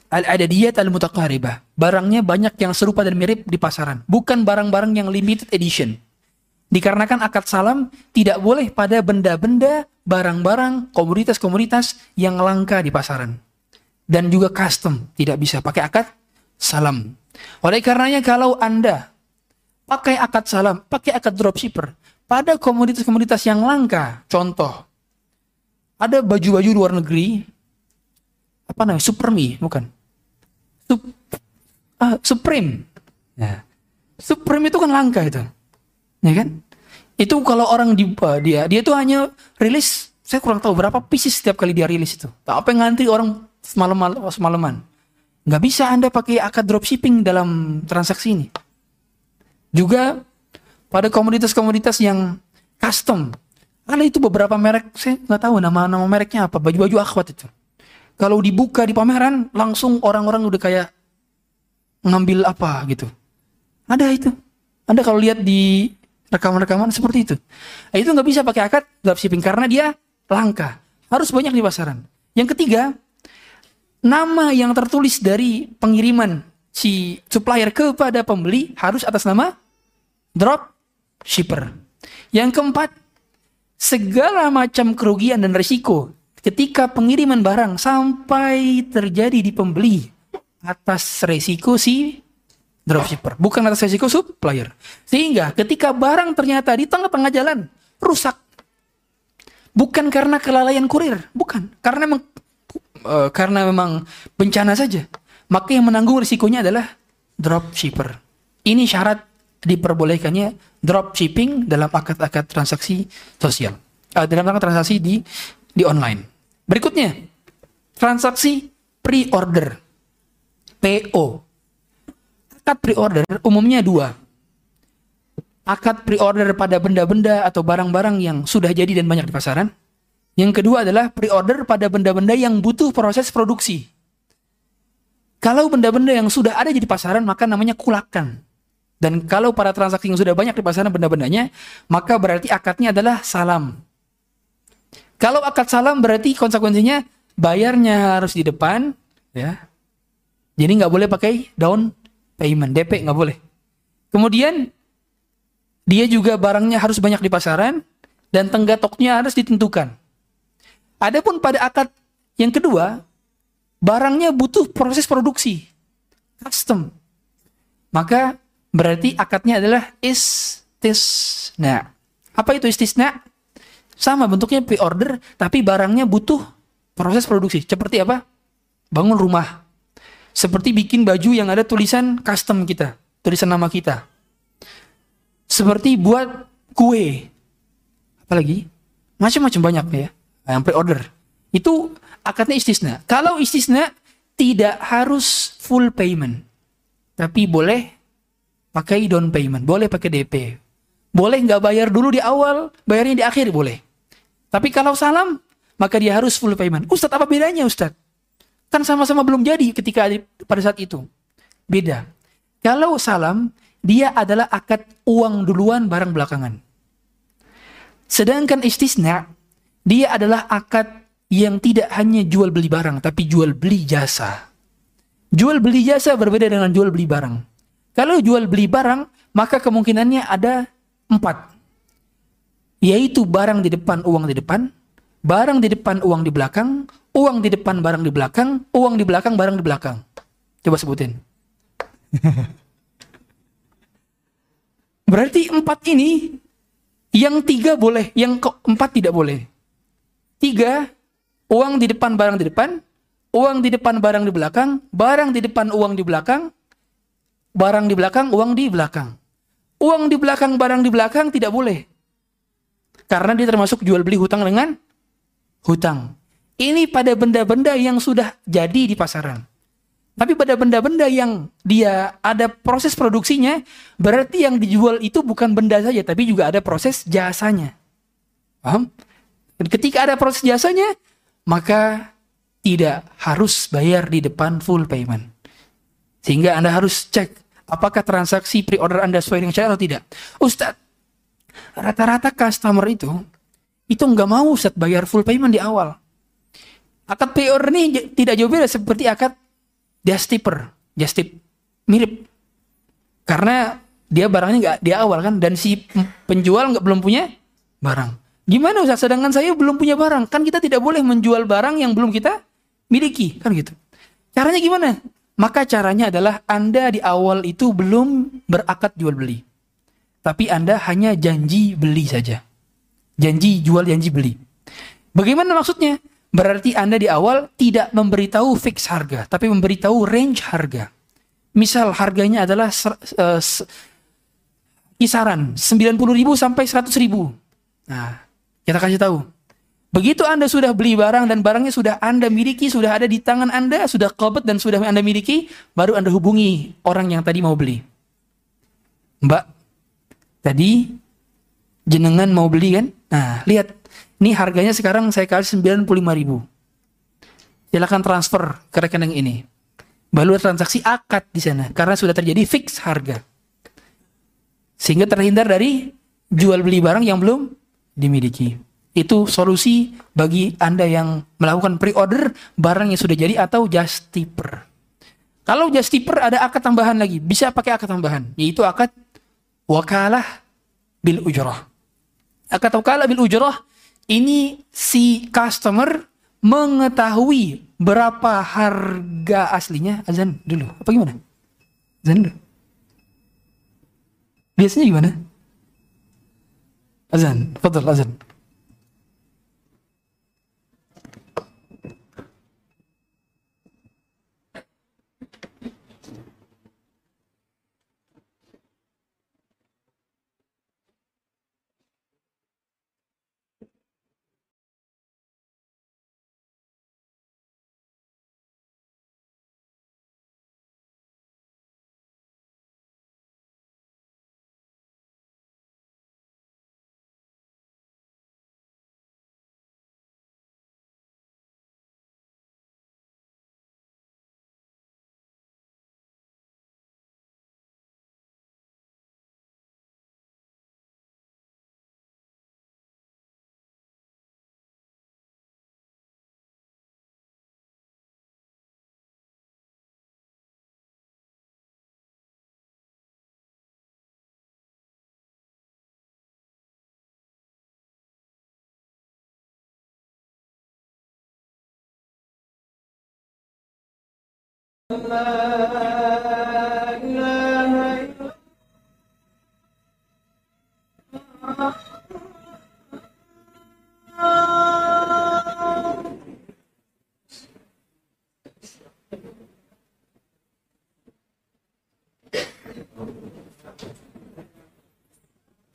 Al-adadiyat al-mutaqaribah. Barangnya banyak yang serupa dan mirip di pasaran. Bukan barang-barang yang limited edition. Dikarenakan akad salam tidak boleh pada benda-benda, barang-barang, komoditas-komoditas yang langka di pasaran. Dan juga custom. Tidak bisa pakai akad salam. Oleh karenanya kalau Anda pakai akad salam, pakai akad dropshipper, pada komoditas-komoditas yang langka, contoh, ada baju-baju luar negeri, apa namanya, Supermi, bukan? Sup, uh, Supreme. Ya. Supreme itu kan langka itu. Ya kan? Itu kalau orang di uh, dia dia itu hanya rilis saya kurang tahu berapa pieces setiap kali dia rilis itu. Apa yang ngantri orang semalam semalaman. Nggak bisa Anda pakai akad dropshipping dalam transaksi ini. Juga pada komoditas-komoditas yang custom. Ada itu beberapa merek, saya nggak tahu nama-nama mereknya apa, baju-baju akhwat itu. Kalau dibuka di pameran, langsung orang-orang udah kayak ngambil apa gitu. Ada itu. Anda kalau lihat di rekaman-rekaman seperti itu. Nah, itu nggak bisa pakai akad dropshipping karena dia langka. Harus banyak di pasaran. Yang ketiga, nama yang tertulis dari pengiriman si supplier kepada pembeli harus atas nama drop shipper. Yang keempat, segala macam kerugian dan risiko ketika pengiriman barang sampai terjadi di pembeli atas resiko si dropshipper, bukan atas resiko supplier. Sehingga ketika barang ternyata di tengah-tengah jalan rusak, bukan karena kelalaian kurir, bukan, karena memang uh, karena memang bencana saja. Maka yang menanggung risikonya adalah dropshipper. Ini syarat diperbolehkannya dropshipping dalam akad-akad transaksi sosial. Uh, dalam akad transaksi di di online. Berikutnya, transaksi pre-order. PO. Akad pre-order umumnya dua. Akad pre-order pada benda-benda atau barang-barang yang sudah jadi dan banyak di pasaran. Yang kedua adalah pre-order pada benda-benda yang butuh proses produksi. Kalau benda-benda yang sudah ada di pasaran, maka namanya kulakan. Dan kalau pada transaksi yang sudah banyak di pasaran benda-bendanya, maka berarti akadnya adalah salam. Kalau akad salam berarti konsekuensinya bayarnya harus di depan, ya. Jadi nggak boleh pakai down payment, DP nggak boleh. Kemudian dia juga barangnya harus banyak di pasaran dan tenggatoknya harus ditentukan. Adapun pada akad yang kedua, barangnya butuh proses produksi, custom. Maka berarti akadnya adalah istisna. Apa itu istisna? Sama bentuknya pre-order, tapi barangnya butuh proses produksi. Seperti apa? Bangun rumah. Seperti bikin baju yang ada tulisan custom kita, tulisan nama kita. Seperti buat kue. Apalagi? Macam-macam banyak ya. Yang pre-order. Itu akadnya istisna. Kalau istisna tidak harus full payment. Tapi boleh pakai down payment, boleh pakai DP. Boleh nggak bayar dulu di awal, bayarnya di akhir boleh. Tapi kalau salam, maka dia harus full payment. Ustadz, apa bedanya Ustadz? Kan sama-sama belum jadi ketika pada saat itu. Beda. Kalau salam, dia adalah akad uang duluan barang belakangan. Sedangkan istisna, dia adalah akad yang tidak hanya jual beli barang, tapi jual beli jasa. Jual beli jasa berbeda dengan jual beli barang. Kalau jual beli barang, maka kemungkinannya ada empat yaitu barang di depan, uang di depan, barang di depan, uang di belakang, uang di depan, barang di belakang, uang di belakang, barang di belakang. Coba sebutin. Berarti empat ini yang tiga boleh, yang keempat tidak boleh. Tiga, uang di depan, barang di depan, uang di depan, barang di belakang, barang di depan, uang di belakang, barang di belakang, uang di belakang. Uang di belakang, barang di belakang tidak boleh. Karena dia termasuk jual beli hutang dengan hutang. Ini pada benda-benda yang sudah jadi di pasaran. Tapi pada benda-benda yang dia ada proses produksinya, berarti yang dijual itu bukan benda saja, tapi juga ada proses jasanya. Paham? Dan ketika ada proses jasanya, maka tidak harus bayar di depan full payment. Sehingga Anda harus cek apakah transaksi pre-order Anda sesuai dengan syarat atau tidak. Ustadz, Rata-rata customer itu itu nggak mau set bayar full payment di awal. Akad pre-order ini tidak jauh beda seperti akad just tipper, just tip. Mirip. Karena dia barangnya nggak di awal kan dan si penjual nggak belum punya barang. Gimana Ustaz? Sedangkan saya belum punya barang. Kan kita tidak boleh menjual barang yang belum kita miliki, kan gitu. Caranya gimana? Maka caranya adalah Anda di awal itu belum berakad jual beli. Tapi Anda hanya janji beli saja. Janji jual, janji beli. Bagaimana maksudnya? Berarti Anda di awal tidak memberitahu fix harga, tapi memberitahu range harga. Misal harganya adalah uh, kisaran 90.000 sampai 100.000. Nah, kita kasih tahu. Begitu Anda sudah beli barang dan barangnya sudah Anda miliki, sudah ada di tangan Anda, sudah kobet dan sudah Anda miliki, baru Anda hubungi orang yang tadi mau beli. Mbak, tadi jenengan mau beli kan? Nah, lihat. Ini harganya sekarang saya kasih 95 ribu. Silakan transfer ke rekening ini. Baru transaksi akad di sana karena sudah terjadi fix harga. Sehingga terhindar dari jual beli barang yang belum dimiliki. Itu solusi bagi Anda yang melakukan pre-order barang yang sudah jadi atau just tipper. Kalau just tipper ada akad tambahan lagi, bisa pakai akad tambahan, yaitu akad wakalah bil ujrah. Akad wakalah bil ujrah ini si customer mengetahui berapa harga aslinya azan dulu. Apa gimana? Azan dulu. Biasanya gimana? Azan, fadal azan.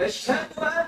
أشهد أن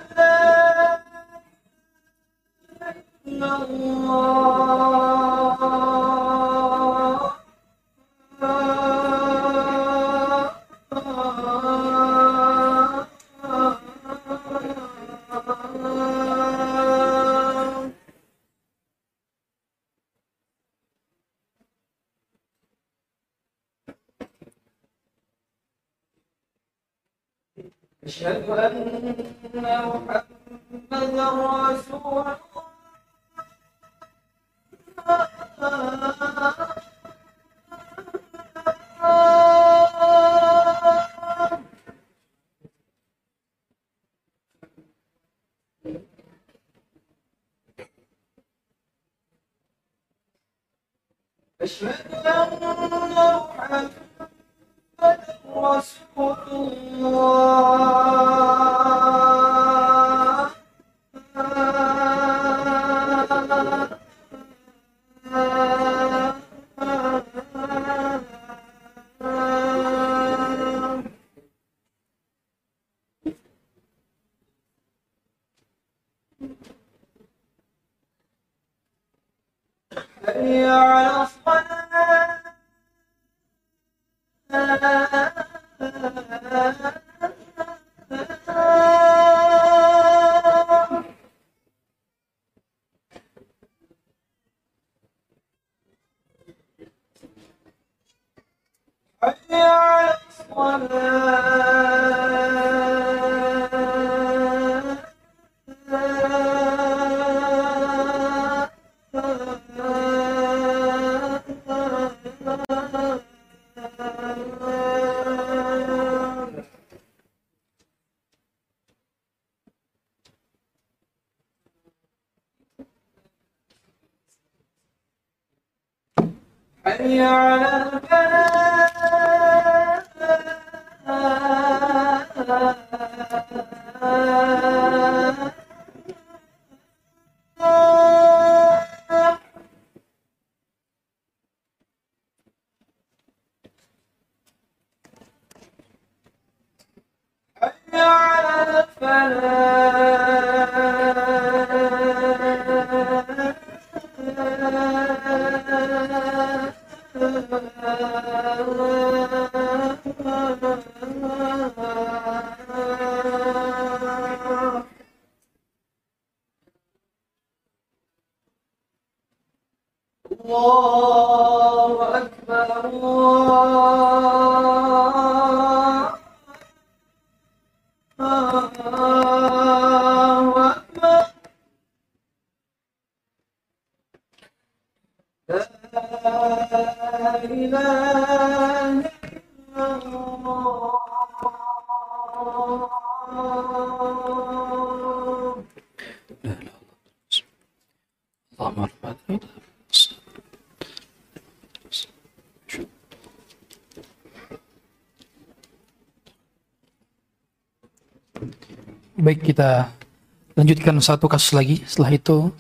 Lanjutkan satu kasus lagi. Setelah itu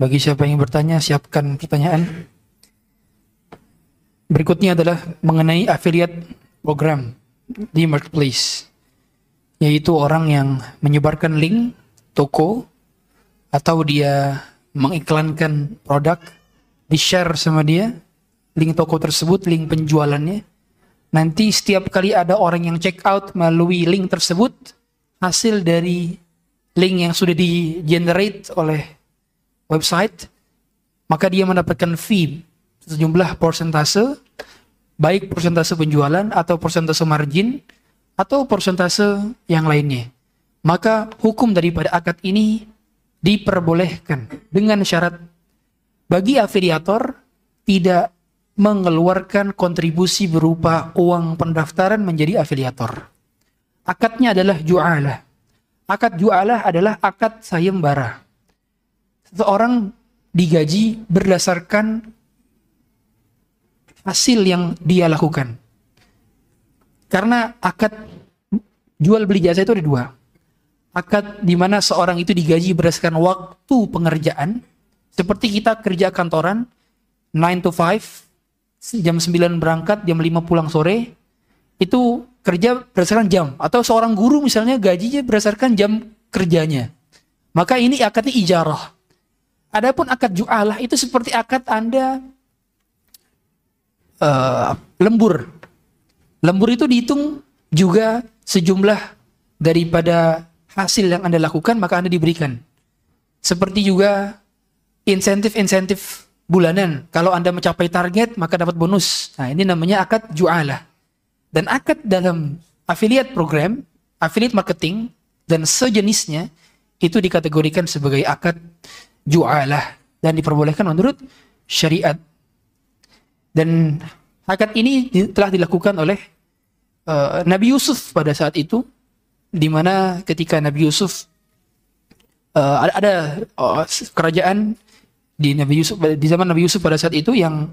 bagi siapa yang bertanya siapkan pertanyaan. Berikutnya adalah mengenai affiliate program di marketplace, yaitu orang yang menyebarkan link toko atau dia mengiklankan produk di share sama dia link toko tersebut, link penjualannya. Nanti setiap kali ada orang yang check out melalui link tersebut, hasil dari link yang sudah di generate oleh website, maka dia mendapatkan fee sejumlah persentase, baik persentase penjualan atau persentase margin atau persentase yang lainnya. Maka hukum daripada akad ini diperbolehkan dengan syarat bagi afiliator tidak mengeluarkan kontribusi berupa uang pendaftaran menjadi afiliator. Akadnya adalah ju'alah. Akad ju'alah adalah akad sayembara. Seseorang digaji berdasarkan hasil yang dia lakukan. Karena akad jual beli jasa itu ada dua. Akad di mana seorang itu digaji berdasarkan waktu pengerjaan, seperti kita kerja kantoran 9 to 5, jam 9 berangkat, jam 5 pulang sore, itu kerja berdasarkan jam. Atau seorang guru misalnya gajinya berdasarkan jam kerjanya. Maka ini akadnya ijarah. Adapun akad ju'alah itu seperti akad Anda uh, lembur. Lembur itu dihitung juga sejumlah daripada hasil yang Anda lakukan maka Anda diberikan. Seperti juga insentif-insentif bulanan. Kalau Anda mencapai target maka dapat bonus. Nah, ini namanya akad ju'alah. Dan akad dalam affiliate program, affiliate marketing dan sejenisnya itu dikategorikan sebagai akad ju'alah dan diperbolehkan menurut syariat. Dan akad ini telah dilakukan oleh uh, Nabi Yusuf pada saat itu di mana ketika Nabi Yusuf uh, ada, ada uh, kerajaan di Nabi Yusuf di zaman Nabi Yusuf pada saat itu yang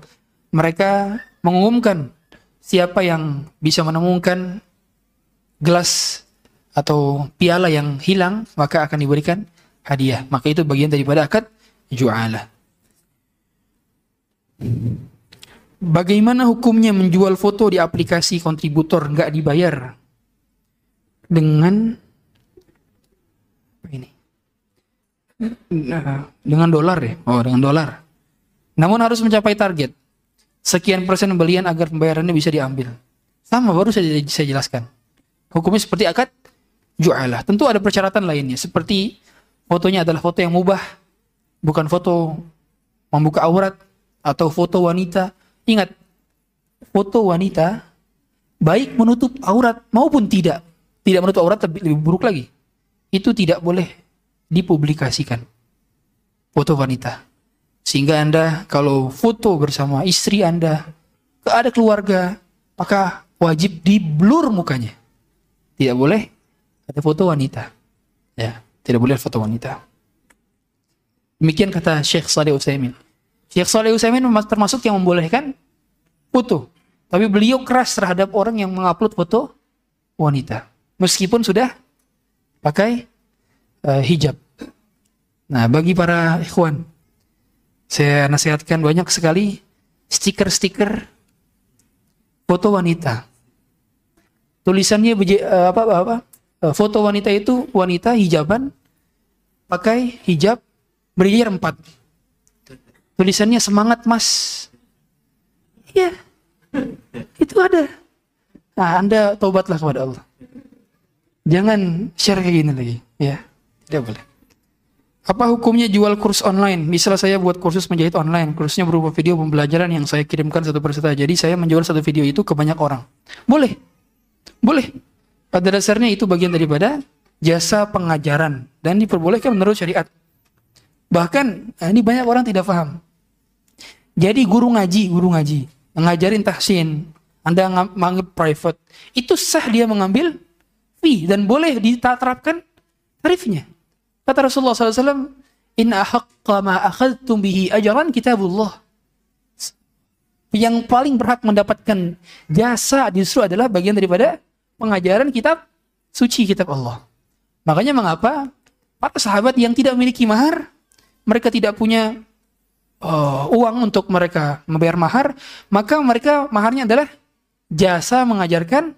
mereka mengumumkan siapa yang bisa menemukan gelas atau piala yang hilang maka akan diberikan hadiah. Maka itu bagian daripada akad ju'alah. Bagaimana hukumnya menjual foto di aplikasi kontributor nggak dibayar dengan ini? Nah, dengan dolar ya? Oh, dengan dolar. Namun harus mencapai target. Sekian persen pembelian agar pembayarannya bisa diambil. Sama baru saya, saya jelaskan. Hukumnya seperti akad ju'alah. Tentu ada persyaratan lainnya. Seperti fotonya adalah foto yang mubah. Bukan foto membuka aurat atau foto wanita. Ingat, foto wanita baik menutup aurat maupun tidak. Tidak menutup aurat lebih, lebih buruk lagi. Itu tidak boleh dipublikasikan. Foto wanita. Sehingga Anda kalau foto bersama istri Anda, ada keluarga, maka wajib di blur mukanya. Tidak boleh ada foto wanita. Ya, tidak boleh foto wanita. Demikian kata Syekh Saleh Utsaimin. Syekh Saleh Utsaimin termasuk yang membolehkan foto. Tapi beliau keras terhadap orang yang mengupload foto wanita. Meskipun sudah pakai eh, hijab. Nah, bagi para ikhwan, saya nasihatkan banyak sekali stiker-stiker foto wanita. Tulisannya eh, apa apa? Eh, foto wanita itu wanita hijaban pakai hijab berjejer empat. Tulisannya semangat mas. Iya, itu ada. Nah, anda tobatlah kepada Allah. Jangan share kayak gini lagi, ya. Tidak boleh. Apa hukumnya jual kurs online? Misalnya saya buat kursus menjahit online, kursusnya berupa video pembelajaran yang saya kirimkan satu persatu. Jadi saya menjual satu video itu ke banyak orang. Boleh, boleh. Pada dasarnya itu bagian daripada jasa pengajaran dan diperbolehkan menurut syariat. Bahkan nah ini banyak orang tidak paham. Jadi guru ngaji, guru ngaji, ngajarin tahsin, Anda menganggap private, itu sah dia mengambil fee dan boleh diterapkan tarifnya. Kata Rasulullah SAW, Inna haqqa ma akhadtum bihi ajaran kitabullah. Yang paling berhak mendapatkan jasa justru adalah bagian daripada pengajaran kitab suci kitab Allah. Makanya mengapa para sahabat yang tidak memiliki mahar, mereka tidak punya uh, uang untuk mereka membayar mahar, maka mereka maharnya adalah jasa mengajarkan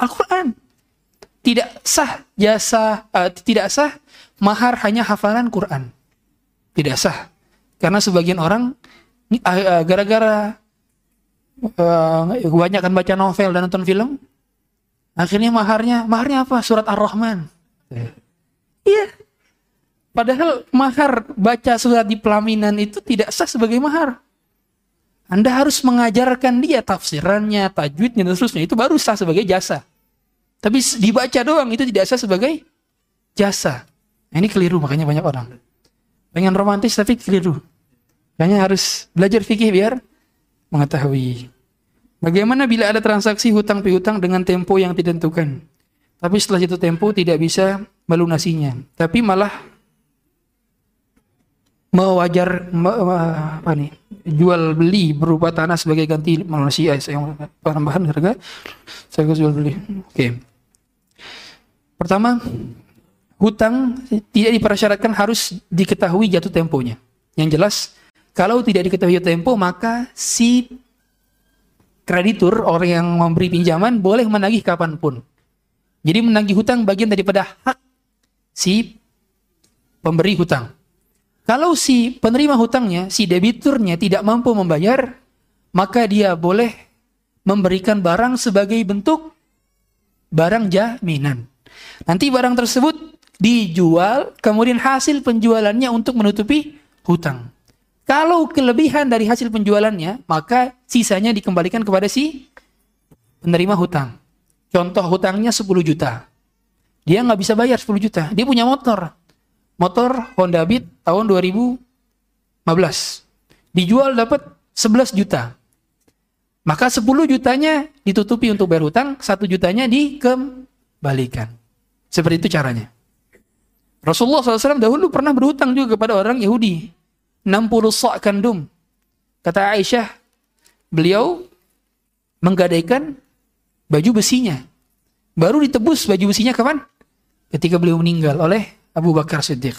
Al-Quran. Tidak sah jasa, uh, tidak sah mahar hanya hafalan Quran. Tidak sah. Karena sebagian orang uh, uh, gara-gara uh, kebanyakan baca novel dan nonton film, akhirnya maharnya, maharnya apa? Surat Ar-Rahman. Iya. Padahal mahar baca surat di pelaminan itu tidak sah sebagai mahar. Anda harus mengajarkan dia tafsirannya, tajwidnya, dan seterusnya. Itu baru sah sebagai jasa. Tapi dibaca doang itu tidak sah sebagai jasa. Nah, ini keliru makanya banyak orang. Pengen romantis tapi keliru. Makanya harus belajar fikih biar mengetahui. Bagaimana bila ada transaksi hutang piutang dengan tempo yang ditentukan? Tapi setelah itu tempo tidak bisa melunasinya. Tapi malah mewajar me- me- apa nih jual beli berupa tanah sebagai ganti melunasi yang penambahan harga saya jual beli oke pertama hutang tidak dipersyaratkan harus diketahui jatuh temponya. Yang jelas kalau tidak diketahui tempo maka si kreditur orang yang memberi pinjaman boleh menagih kapan pun. Jadi menagih hutang bagian daripada hak si pemberi hutang. Kalau si penerima hutangnya, si debiturnya tidak mampu membayar, maka dia boleh memberikan barang sebagai bentuk barang jaminan. Nanti barang tersebut dijual, kemudian hasil penjualannya untuk menutupi hutang. Kalau kelebihan dari hasil penjualannya, maka sisanya dikembalikan kepada si penerima hutang. Contoh hutangnya 10 juta. Dia nggak bisa bayar 10 juta. Dia punya motor motor Honda Beat tahun 2015. Dijual dapat 11 juta. Maka 10 jutanya ditutupi untuk bayar hutang, 1 jutanya dikembalikan. Seperti itu caranya. Rasulullah SAW dahulu pernah berhutang juga kepada orang Yahudi. 60 sok kandum. Kata Aisyah, beliau menggadaikan baju besinya. Baru ditebus baju besinya kapan? Ketika beliau meninggal oleh Abu Bakar Siddiq.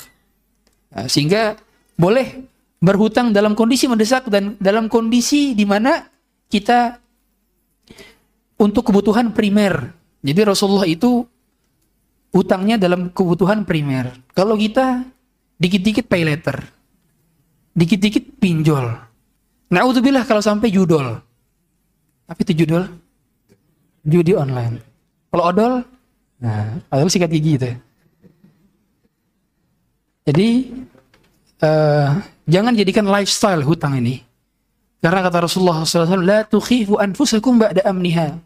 Nah, sehingga boleh berhutang dalam kondisi mendesak dan dalam kondisi di mana kita untuk kebutuhan primer. Jadi Rasulullah itu utangnya dalam kebutuhan primer. Kalau kita dikit-dikit pay letter, dikit-dikit pinjol. Naudzubillah kalau sampai judol. Apa itu judol? Judi online. Kalau odol, nah, odol sikat gigi itu. Jadi eh, jangan jadikan lifestyle hutang ini. Karena kata Rasulullah SAW, La tukhifu anfusakum ba'da amniha.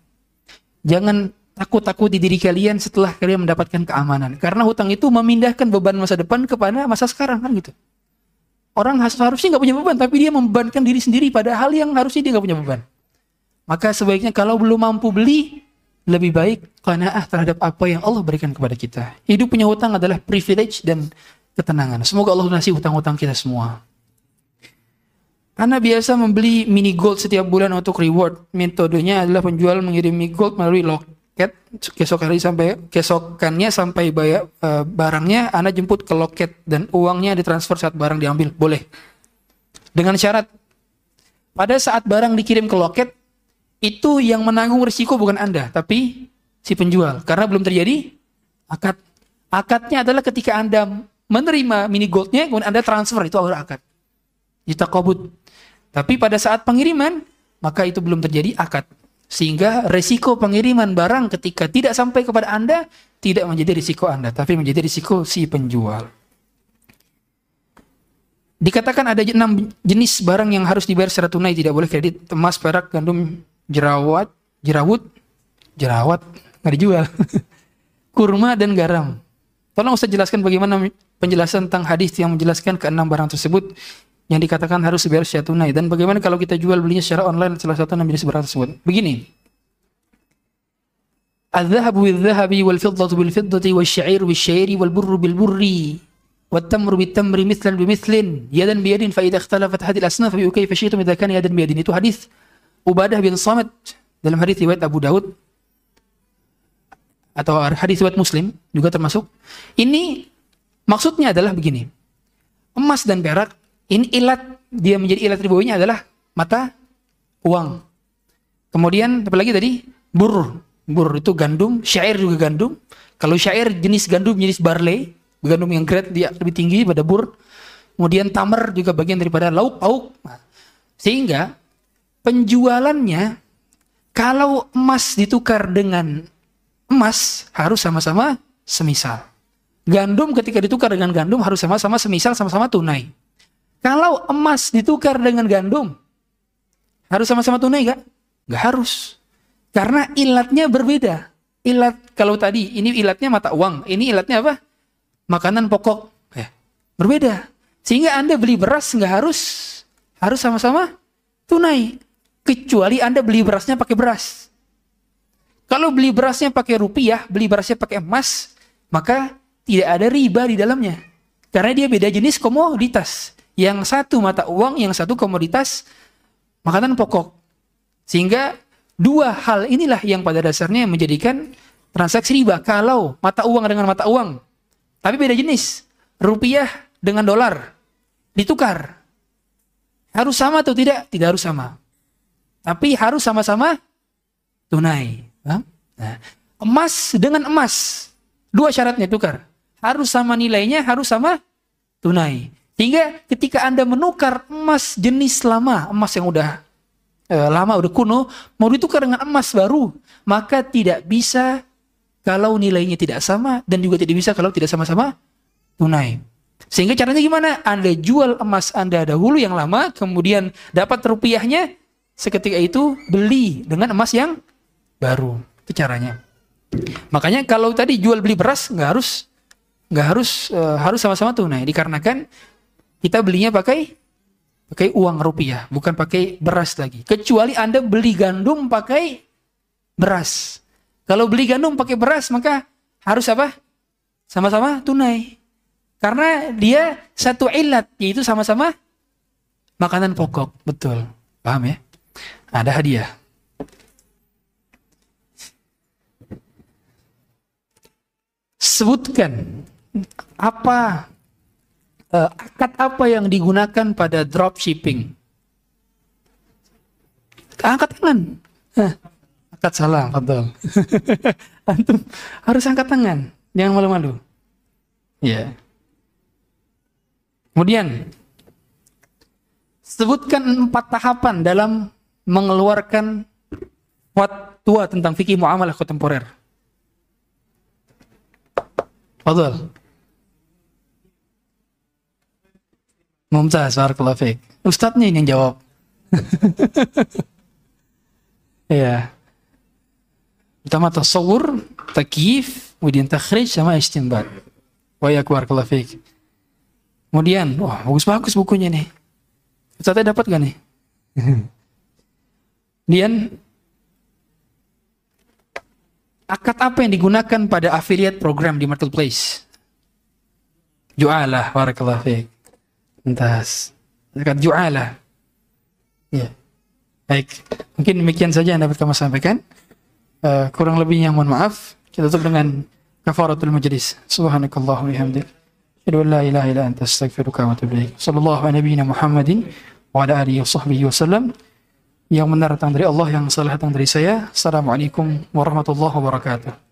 Jangan takut-takut di diri kalian setelah kalian mendapatkan keamanan. Karena hutang itu memindahkan beban masa depan kepada masa sekarang kan gitu. Orang harusnya nggak punya beban, tapi dia membebankan diri sendiri pada hal yang harusnya dia nggak punya beban. Maka sebaiknya kalau belum mampu beli, lebih baik qanaah terhadap apa yang Allah berikan kepada kita. Hidup punya hutang adalah privilege dan ketenangan. Semoga Allah lunasi hutang-hutang kita semua. Anda biasa membeli mini gold setiap bulan untuk reward. Metodenya adalah penjual mengirim mini gold melalui loket kesok hari sampai kesokannya sampai bayar eh, barangnya Anda jemput ke loket dan uangnya ditransfer saat barang diambil. Boleh. Dengan syarat pada saat barang dikirim ke loket itu yang menanggung risiko bukan Anda, tapi si penjual. Karena belum terjadi akad. Akadnya adalah ketika Anda menerima mini goldnya, kemudian Anda transfer, itu adalah akad. Ditakobut. Tapi pada saat pengiriman, maka itu belum terjadi akad. Sehingga resiko pengiriman barang ketika tidak sampai kepada Anda, tidak menjadi risiko Anda, tapi menjadi risiko si penjual. Dikatakan ada enam jenis barang yang harus dibayar secara tunai, tidak boleh kredit, emas, perak, gandum, jerawat, jerawut, jerawat, nggak dijual, (laughs) kurma dan garam. Tolong Ustaz jelaskan bagaimana penjelasan tentang hadis yang menjelaskan keenam barang tersebut yang dikatakan harus dibayar secara tunai dan bagaimana kalau kita jual belinya secara online salah satu enam jenis barang tersebut. Begini. الذهب بالذهب والفضة بالفضة والشعير بالشعير والبر بالبر والتمر بالتمر مثلا بمثل يدا بيد فإذا اختلفت هذه الأصناف فكيف شئتم إذا كان يدا بيد itu hadis Ubadah bin Samit dalam hadis riwayat Abu Daud atau hadis riwayat Muslim juga termasuk ini maksudnya adalah begini emas dan perak ini ilat dia menjadi ilat ribuinya adalah mata uang kemudian apa lagi tadi bur bur itu gandum syair juga gandum kalau syair jenis gandum jenis barley gandum yang grade dia lebih tinggi pada bur. Kemudian tamar juga bagian daripada lauk pauk. Nah, sehingga penjualannya kalau emas ditukar dengan emas harus sama-sama semisal. Gandum ketika ditukar dengan gandum harus sama-sama semisal sama-sama tunai. Kalau emas ditukar dengan gandum harus sama-sama tunai gak? Gak harus. Karena ilatnya berbeda. Ilat kalau tadi ini ilatnya mata uang, ini ilatnya apa? makanan pokok ya, berbeda. Sehingga Anda beli beras nggak harus harus sama-sama tunai. Kecuali Anda beli berasnya pakai beras. Kalau beli berasnya pakai rupiah, beli berasnya pakai emas, maka tidak ada riba di dalamnya. Karena dia beda jenis komoditas. Yang satu mata uang, yang satu komoditas makanan pokok. Sehingga dua hal inilah yang pada dasarnya menjadikan transaksi riba. Kalau mata uang dengan mata uang tapi beda jenis. Rupiah dengan dolar. Ditukar. Harus sama atau tidak? Tidak harus sama. Tapi harus sama-sama tunai. Nah, emas dengan emas. Dua syaratnya tukar. Harus sama nilainya, harus sama tunai. Sehingga ketika Anda menukar emas jenis lama, emas yang udah eh, lama, udah kuno, mau ditukar dengan emas baru, maka tidak bisa kalau nilainya tidak sama dan juga tidak bisa kalau tidak sama-sama tunai. Sehingga caranya gimana? Anda jual emas Anda dahulu yang lama, kemudian dapat rupiahnya, seketika itu beli dengan emas yang baru. Itu caranya. Makanya kalau tadi jual beli beras nggak harus nggak harus uh, harus sama-sama tunai dikarenakan kita belinya pakai pakai uang rupiah bukan pakai beras lagi kecuali anda beli gandum pakai beras kalau beli gandum pakai beras maka harus apa? Sama-sama tunai. Karena dia satu ilat yaitu sama-sama makanan pokok. Betul. Paham ya? Ada hadiah. Sebutkan apa uh, akad apa yang digunakan pada dropshipping? Angkat tangan. Nah, Angkat salam, betul. (laughs) Antum harus angkat tangan, jangan malu-malu. Ya. Kemudian sebutkan empat tahapan dalam mengeluarkan fatwa tentang fikih muamalah kontemporer. Fadol. Mumtaz, barakallahu fiik. Ustadznya ini yang jawab. (laughs) Iya. Pertama tasawur, takif, kemudian takhrij sama istinbat. Wa ya fiik. Kemudian, wah bagus-bagus bukunya nih. Ustaznya dapat gak nih? (laughs) Kemudian akad apa yang digunakan pada affiliate program di marketplace? Ju'alah, barakallahu fiik. Entas. Akad ju'alah. Ya. Baik. Mungkin demikian saja yang dapat kami sampaikan. Eh, kurang lebihnya mohon maaf. Kita tutup dengan kafaratul majlis. Subhanakallah wa bihamdik. Asyhadu la ilaha illa anta wa atubu. Sallallahu Muhammadin wa ala alihi wa sahbihi. Yang benar datang dari Allah, yang salah datang dari saya. Assalamualaikum warahmatullahi wabarakatuh.